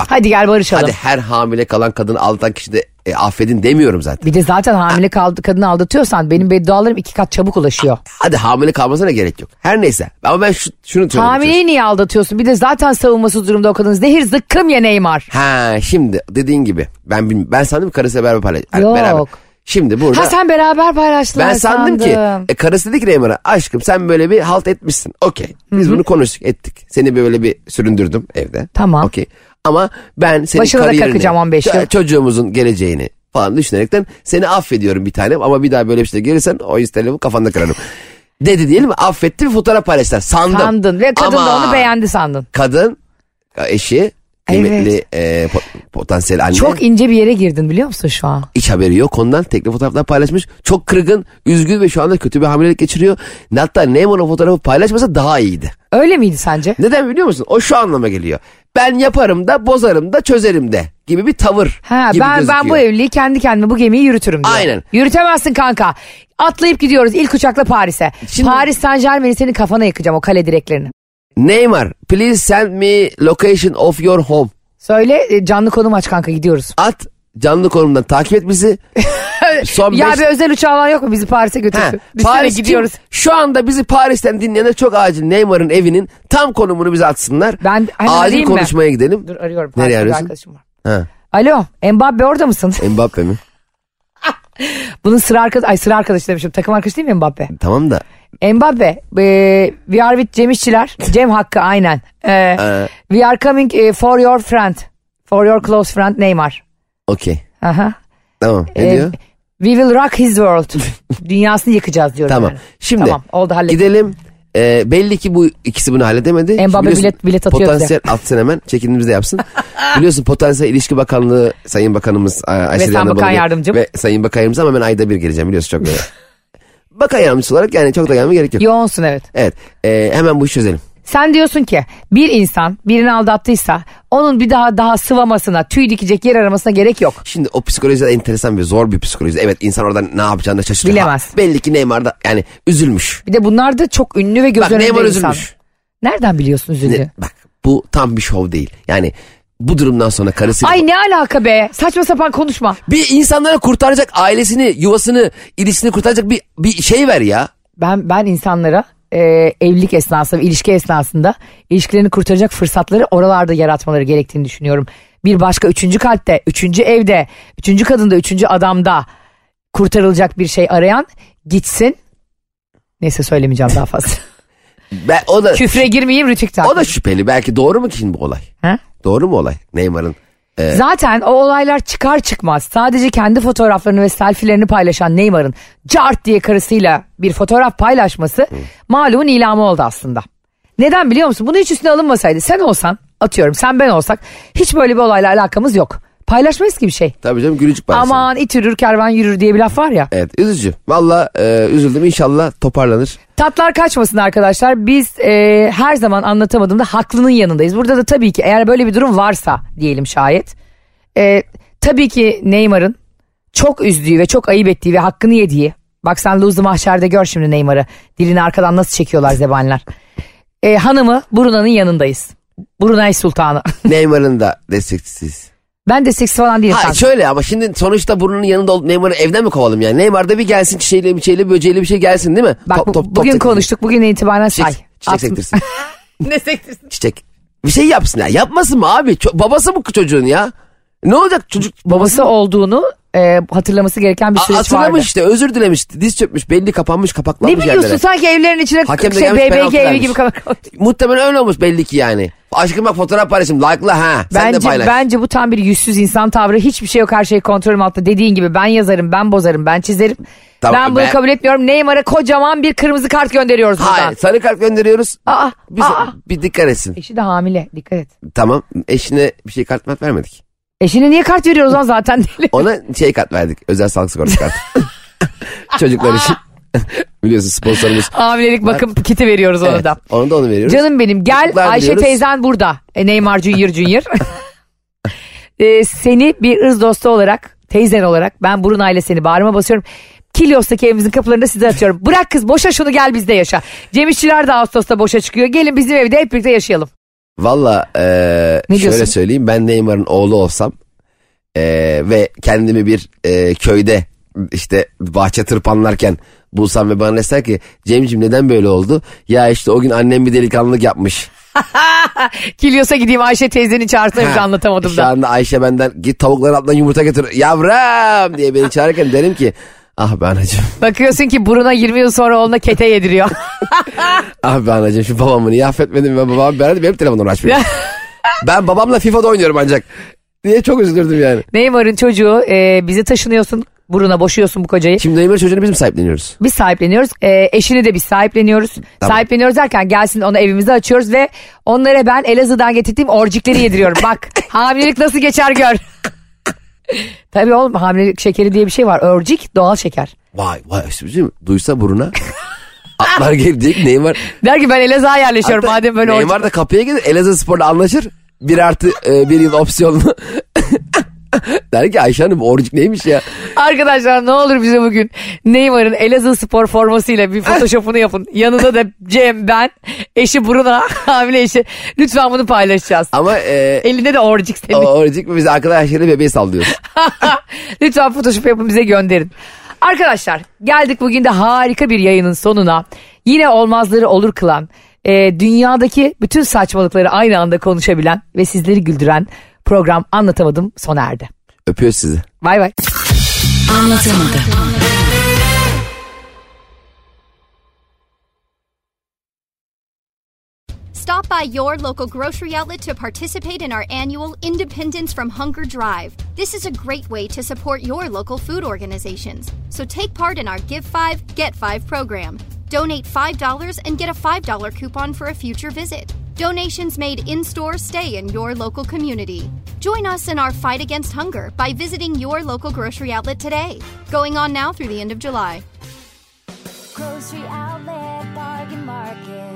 Speaker 2: Hadi gel barışalım.
Speaker 3: hadi her hamile kalan kadını aldatan kişi de e, affedin demiyorum zaten.
Speaker 2: Bir de zaten hamile kaldı kadını aldatıyorsan benim beddualarım iki kat çabuk ulaşıyor.
Speaker 3: Hadi hamile kalmasına gerek yok. Her neyse. Ama ben şu, şunu istiyorum.
Speaker 2: Hamileyi niye aldatıyorsun? Bir de zaten savunmasız durumda o kadın. Zehir zıkkım ya Neymar.
Speaker 3: Ha şimdi dediğin gibi ben ben sandım ki karısıyla beraber paylaş.
Speaker 2: Yok.
Speaker 3: Beraber. Şimdi burada
Speaker 2: Ha sen beraber paylaştılar
Speaker 3: ben sandım ki
Speaker 2: sandım.
Speaker 3: e, karısı dedi ki Neymar'a aşkım sen böyle bir halt etmişsin. Okey. Biz bunu konuştuk ettik. Seni böyle bir süründürdüm evde.
Speaker 2: Tamam.
Speaker 3: Okey. Ama ben senin
Speaker 2: Başına da
Speaker 3: kariyerini,
Speaker 2: kakacağım 15 yıl.
Speaker 3: ço- çocuğumuzun geleceğini falan düşünerekten seni affediyorum bir tanem ama bir daha böyle bir şey gelirsen o istediğimi kafanda kırarım. Dedi diyelim? Affetti bir fotoğraf paylaştılar. Sandım.
Speaker 2: Sandın ve kadın da
Speaker 3: Ama
Speaker 2: onu beğendi sandın.
Speaker 3: Kadın eşi kıymetli e, po- potansiyel anne.
Speaker 2: Çok ince bir yere girdin biliyor musun şu an?
Speaker 3: hiç haberi yok ondan tekli fotoğraflar paylaşmış. Çok kırgın, üzgün ve şu anda kötü bir hamilelik geçiriyor. Hatta Neymar o fotoğrafı paylaşmasa daha iyiydi.
Speaker 2: Öyle miydi sence?
Speaker 3: Neden biliyor musun? O şu anlama geliyor. Ben yaparım da bozarım da çözerim de gibi bir tavır
Speaker 2: Ha,
Speaker 3: gibi
Speaker 2: ben
Speaker 3: gözüküyor.
Speaker 2: ben bu evliliği kendi kendime bu gemiyi yürütürüm diyor.
Speaker 3: Aynen.
Speaker 2: Yürütemezsin kanka. Atlayıp gidiyoruz ilk uçakla Paris'e.
Speaker 3: Şimdi-
Speaker 2: Paris Saint Germain'i senin kafana yakacağım o kale direklerini.
Speaker 3: Neymar please send me location of your home.
Speaker 2: Söyle e, canlı konum aç kanka gidiyoruz.
Speaker 3: At canlı konumdan takip et bizi. Son
Speaker 2: ya
Speaker 3: beş-
Speaker 2: bir özel uçağı falan yok mu bizi Paris'e götürsün?
Speaker 3: Paris
Speaker 2: gidiyoruz.
Speaker 3: kim? Şu anda bizi Paris'ten dinleyenler çok acil Neymar'ın evinin tam konumunu bize atsınlar.
Speaker 2: Ben
Speaker 3: acil konuşmaya gidelim.
Speaker 2: Dur arıyorum.
Speaker 3: Nereye
Speaker 2: Paris'te bir
Speaker 3: arıyorsun?
Speaker 2: arkadaşım var.
Speaker 3: Ha.
Speaker 2: Alo Mbappe orada mısın?
Speaker 3: Mbappe mi?
Speaker 2: Bunun sıra arkadaş, ay sıra arkadaşı demişim. Takım arkadaşı değil mi Mbappe?
Speaker 3: Tamam da
Speaker 2: Mbappe, e, we are with Cem İşçiler. Cem Hakkı aynen. E, we are coming e, for your friend. For your close friend Neymar.
Speaker 3: okey.
Speaker 2: Aha.
Speaker 3: Tamam ne
Speaker 2: E,
Speaker 3: diyor?
Speaker 2: We will rock his world. Dünyasını yıkacağız diyorum.
Speaker 3: Tamam.
Speaker 2: yani.
Speaker 3: Şimdi
Speaker 2: Tamam oldu hallettim.
Speaker 3: gidelim. Ee, belli ki bu ikisi bunu halledemedi.
Speaker 2: Mbappe bilet- bilet atıyor
Speaker 3: Potansiyel atsın hemen. Çekinimiz de yapsın. Biliyorsun Potansiyel İlişki Bakanlığı Sayın Bakanımız Ay- Ayşe
Speaker 2: sen
Speaker 3: Rihanna
Speaker 2: bakan yardımcım.
Speaker 3: Ve Sayın Bakan Yardımcım ama ben ayda bir geleceğim biliyorsun çok böyle. Bakan yardımcısı olarak yani çok da gelmeye gerek yok.
Speaker 2: Yoğunsun evet.
Speaker 3: Evet ee, hemen bu işi çözelim.
Speaker 2: Sen diyorsun ki bir insan birini aldattıysa onun bir daha daha sıvamasına, tüy dikecek yer aramasına gerek yok.
Speaker 3: Şimdi o psikoloji de enteresan ve zor bir psikoloji. Evet insan oradan ne yapacağını da şaşırıyor.
Speaker 2: Bilemez.
Speaker 3: Ha, belli ki Neymar da yani üzülmüş.
Speaker 2: Bir de bunlar da çok ünlü ve göz
Speaker 3: Bak
Speaker 2: önünde
Speaker 3: Neymar
Speaker 2: insan.
Speaker 3: üzülmüş.
Speaker 2: Nereden biliyorsun üzüldü?
Speaker 3: Ne- bak bu tam bir şov değil. Yani bu durumdan sonra karısı
Speaker 2: Ay ne alaka be? Saçma sapan konuşma.
Speaker 3: bir insanlara kurtaracak ailesini, yuvasını, ilişkisini kurtaracak bir bir şey ver ya.
Speaker 2: Ben ben insanlara e, evlilik esnasında, ilişki esnasında ilişkilerini kurtaracak fırsatları oralarda yaratmaları gerektiğini düşünüyorum. Bir başka üçüncü kalpte, üçüncü evde, üçüncü kadında, üçüncü adamda kurtarılacak bir şey arayan gitsin. Neyse söylemeyeceğim daha fazla.
Speaker 3: Ben, o da
Speaker 2: Küfre girmeyeyim rütük
Speaker 3: o da şüpheli. Belki doğru mu ki şimdi bu olay?
Speaker 2: Ha?
Speaker 3: Doğru mu olay? Neymar'ın
Speaker 2: Zaten o olaylar çıkar çıkmaz sadece kendi fotoğraflarını ve selfilerini paylaşan Neymar'ın cart diye karısıyla bir fotoğraf paylaşması malumun ilamı oldu aslında. Neden biliyor musun? Bunu hiç üstüne alınmasaydı sen olsan atıyorum sen ben olsak hiç böyle bir olayla alakamız yok. Paylaşmayız ki bir şey.
Speaker 3: tabii canım gülücük paylaşım.
Speaker 2: Aman it yürür kervan yürür diye bir laf var ya.
Speaker 3: Evet üzücü. Valla e, üzüldüm inşallah toparlanır.
Speaker 2: Tatlar kaçmasın arkadaşlar. Biz e, her zaman anlatamadığımda haklının yanındayız. Burada da tabii ki eğer böyle bir durum varsa diyelim şayet. e, tabii ki Neymar'ın çok üzdüğü ve çok ayıp ettiği ve hakkını yediği. Bak sen Luzlu Mahşer'de gör şimdi Neymar'ı. Dilini arkadan nasıl çekiyorlar zebaniler. E, hanımı Bruna'nın yanındayız. Brunei Sultanı.
Speaker 3: Neymar'ın da destekçisiyiz.
Speaker 2: Ben de seksi falan değilim.
Speaker 3: Ha
Speaker 2: kanka.
Speaker 3: şöyle ama şimdi sonuçta burnunun yanında olup Neymar'ı evden mi kovalım yani? Neymar da bir gelsin çiçeğiyle bir böceğiyle bir şey gelsin değil mi?
Speaker 2: Bak
Speaker 3: Top-
Speaker 2: bu-
Speaker 3: top- top
Speaker 2: bugün
Speaker 3: sektirsin.
Speaker 2: konuştuk. Bugün itibaren say.
Speaker 3: Çiçek, çiçek
Speaker 2: At-
Speaker 3: sektirsin.
Speaker 2: ne sektirsin?
Speaker 3: çiçek. Bir şey yapsın ya. Yapmasın mı abi? Ço- babası bu çocuğun ya. Ne olacak çocuk?
Speaker 2: Babası olduğunu e, hatırlaması gereken bir süreç
Speaker 3: Hatırlamış
Speaker 2: vardı.
Speaker 3: işte özür dilemiş. Diz çökmüş belli kapanmış
Speaker 2: Ne
Speaker 3: kapaklanmış
Speaker 2: biliyorsun
Speaker 3: yerlere.
Speaker 2: sanki evlerin içine
Speaker 3: Hakem de
Speaker 2: şey,
Speaker 3: gelmiş, penaltı
Speaker 2: BBG evi
Speaker 3: vermiş.
Speaker 2: gibi kalır.
Speaker 3: Muhtemelen öyle olmuş belli ki yani. Aşkım bak fotoğraf paylaşım like'la ha. Sen de
Speaker 2: Bence,
Speaker 3: paylaş.
Speaker 2: bence bu tam bir yüzsüz insan tavrı. Hiçbir şey yok her şey kontrolüm altında. Dediğin gibi ben yazarım, ben bozarım, ben çizerim.
Speaker 3: Tamam,
Speaker 2: ben bunu
Speaker 3: ben-
Speaker 2: kabul etmiyorum. Neymar'a kocaman bir kırmızı kart gönderiyoruz buradan.
Speaker 3: Hayır sarı kart gönderiyoruz.
Speaker 2: Aa,
Speaker 3: Bir,
Speaker 2: aa.
Speaker 3: bir dikkat etsin.
Speaker 2: Eşi de hamile dikkat et.
Speaker 3: Tamam eşine bir şey kart mart vermedik.
Speaker 2: Eşine niye kart veriyoruz lan zaten?
Speaker 3: Ona şey kart verdik. Özel sağlık sigortası kartı. Çocuklar için. Biliyorsun sponsorumuz.
Speaker 2: Hamilelik bakım kiti veriyoruz ona
Speaker 3: Evet,
Speaker 2: da.
Speaker 3: onu da onu veriyoruz.
Speaker 2: Canım benim gel
Speaker 3: Mutluluklar
Speaker 2: Ayşe
Speaker 3: diliyoruz.
Speaker 2: teyzen burada. E, Neymar Junior Junior. E, seni bir ırz dostu olarak teyzen olarak ben burun aile seni bağrıma basıyorum. Kilyos'taki evimizin kapılarını size atıyorum. Bırak kız boşa şunu gel bizde yaşa. Cem İşçiler de Ağustos'ta boşa çıkıyor. Gelin bizim evde hep birlikte yaşayalım.
Speaker 3: Valla
Speaker 2: Ne
Speaker 3: şöyle
Speaker 2: diyorsun?
Speaker 3: söyleyeyim ben Neymar'ın oğlu olsam eee, ve kendimi bir eee, köyde işte bahçe tırpanlarken bulsam ve bana deseler ki Cem'ciğim neden böyle oldu? Ya işte o gün annem bir delikanlılık yapmış.
Speaker 2: Kilyos'a gideyim Ayşe teyzenin çağırsaymış anlatamadım
Speaker 3: Şu
Speaker 2: da.
Speaker 3: anda Ayşe benden git tavukların altından yumurta getir yavrum diye beni çağırırken derim ki ah be anacığım
Speaker 2: Bakıyorsun ki buruna 20 yıl sonra oğluna kete yediriyor.
Speaker 3: ah be anacığım şu babamı niye affetmedim ben babam ben benim telefonumdan açmıyor. ben babamla FIFA'da oynuyorum ancak diye çok üzülürdüm yani.
Speaker 2: Neymar'ın çocuğu e, bize taşınıyorsun. Buruna boşuyorsun bu kocayı.
Speaker 3: Şimdi Neymar çocuğunu biz mi sahipleniyoruz?
Speaker 2: Biz sahipleniyoruz. E, eşini de biz sahipleniyoruz.
Speaker 3: Tamam.
Speaker 2: Sahipleniyoruz derken gelsin onu evimize açıyoruz ve onlara ben Elazığ'dan getirdiğim orcikleri yediriyorum. Bak hamilelik nasıl geçer gör. Tabii oğlum hamilelik şekeri diye bir şey var. Orcik doğal şeker.
Speaker 3: Vay vay üstümüzü duysa buruna atlar gelir diye ki Neymar.
Speaker 2: Der ki ben Elazığ'a yerleşiyorum
Speaker 3: Hatta
Speaker 2: madem böyle orcik.
Speaker 3: Neymar da kapıya gelir Elazığ Spor'la anlaşır. Bir artı e, bir yıl opsiyonlu. Der ki Ayşe Hanım orcik neymiş ya?
Speaker 2: Arkadaşlar ne olur bize bugün Neymar'ın Elazığ spor formasıyla bir photoshopunu yapın. Yanında da Cem, ben, eşi Bruna, hamile eşi. Lütfen bunu paylaşacağız.
Speaker 3: Ama e,
Speaker 2: Elinde de orcik
Speaker 3: o
Speaker 2: senin.
Speaker 3: orcik biz arkadaşlarıyla bebeği sallıyoruz.
Speaker 2: Lütfen photoshop yapın bize gönderin. Arkadaşlar geldik bugün de harika bir yayının sonuna. Yine olmazları olur kılan, e, dünyadaki bütün saçmalıkları aynı anda konuşabilen ve sizleri güldüren program Anlatamadım sona erdi.
Speaker 3: Öpüyoruz sizi.
Speaker 2: Bay bay.
Speaker 4: Anlatamadım.
Speaker 5: Stop by your local grocery outlet to participate in our annual Independence from Hunger Drive. This is a great way to support your local food organizations. So take part in our Give 5, Get 5 program. Donate $5 and get a $5 coupon for a future visit. Donations made in store stay in your local community. Join us in our fight against hunger by visiting your local grocery outlet today. Going on now through the end of July.
Speaker 6: Grocery Outlet Bargain Market.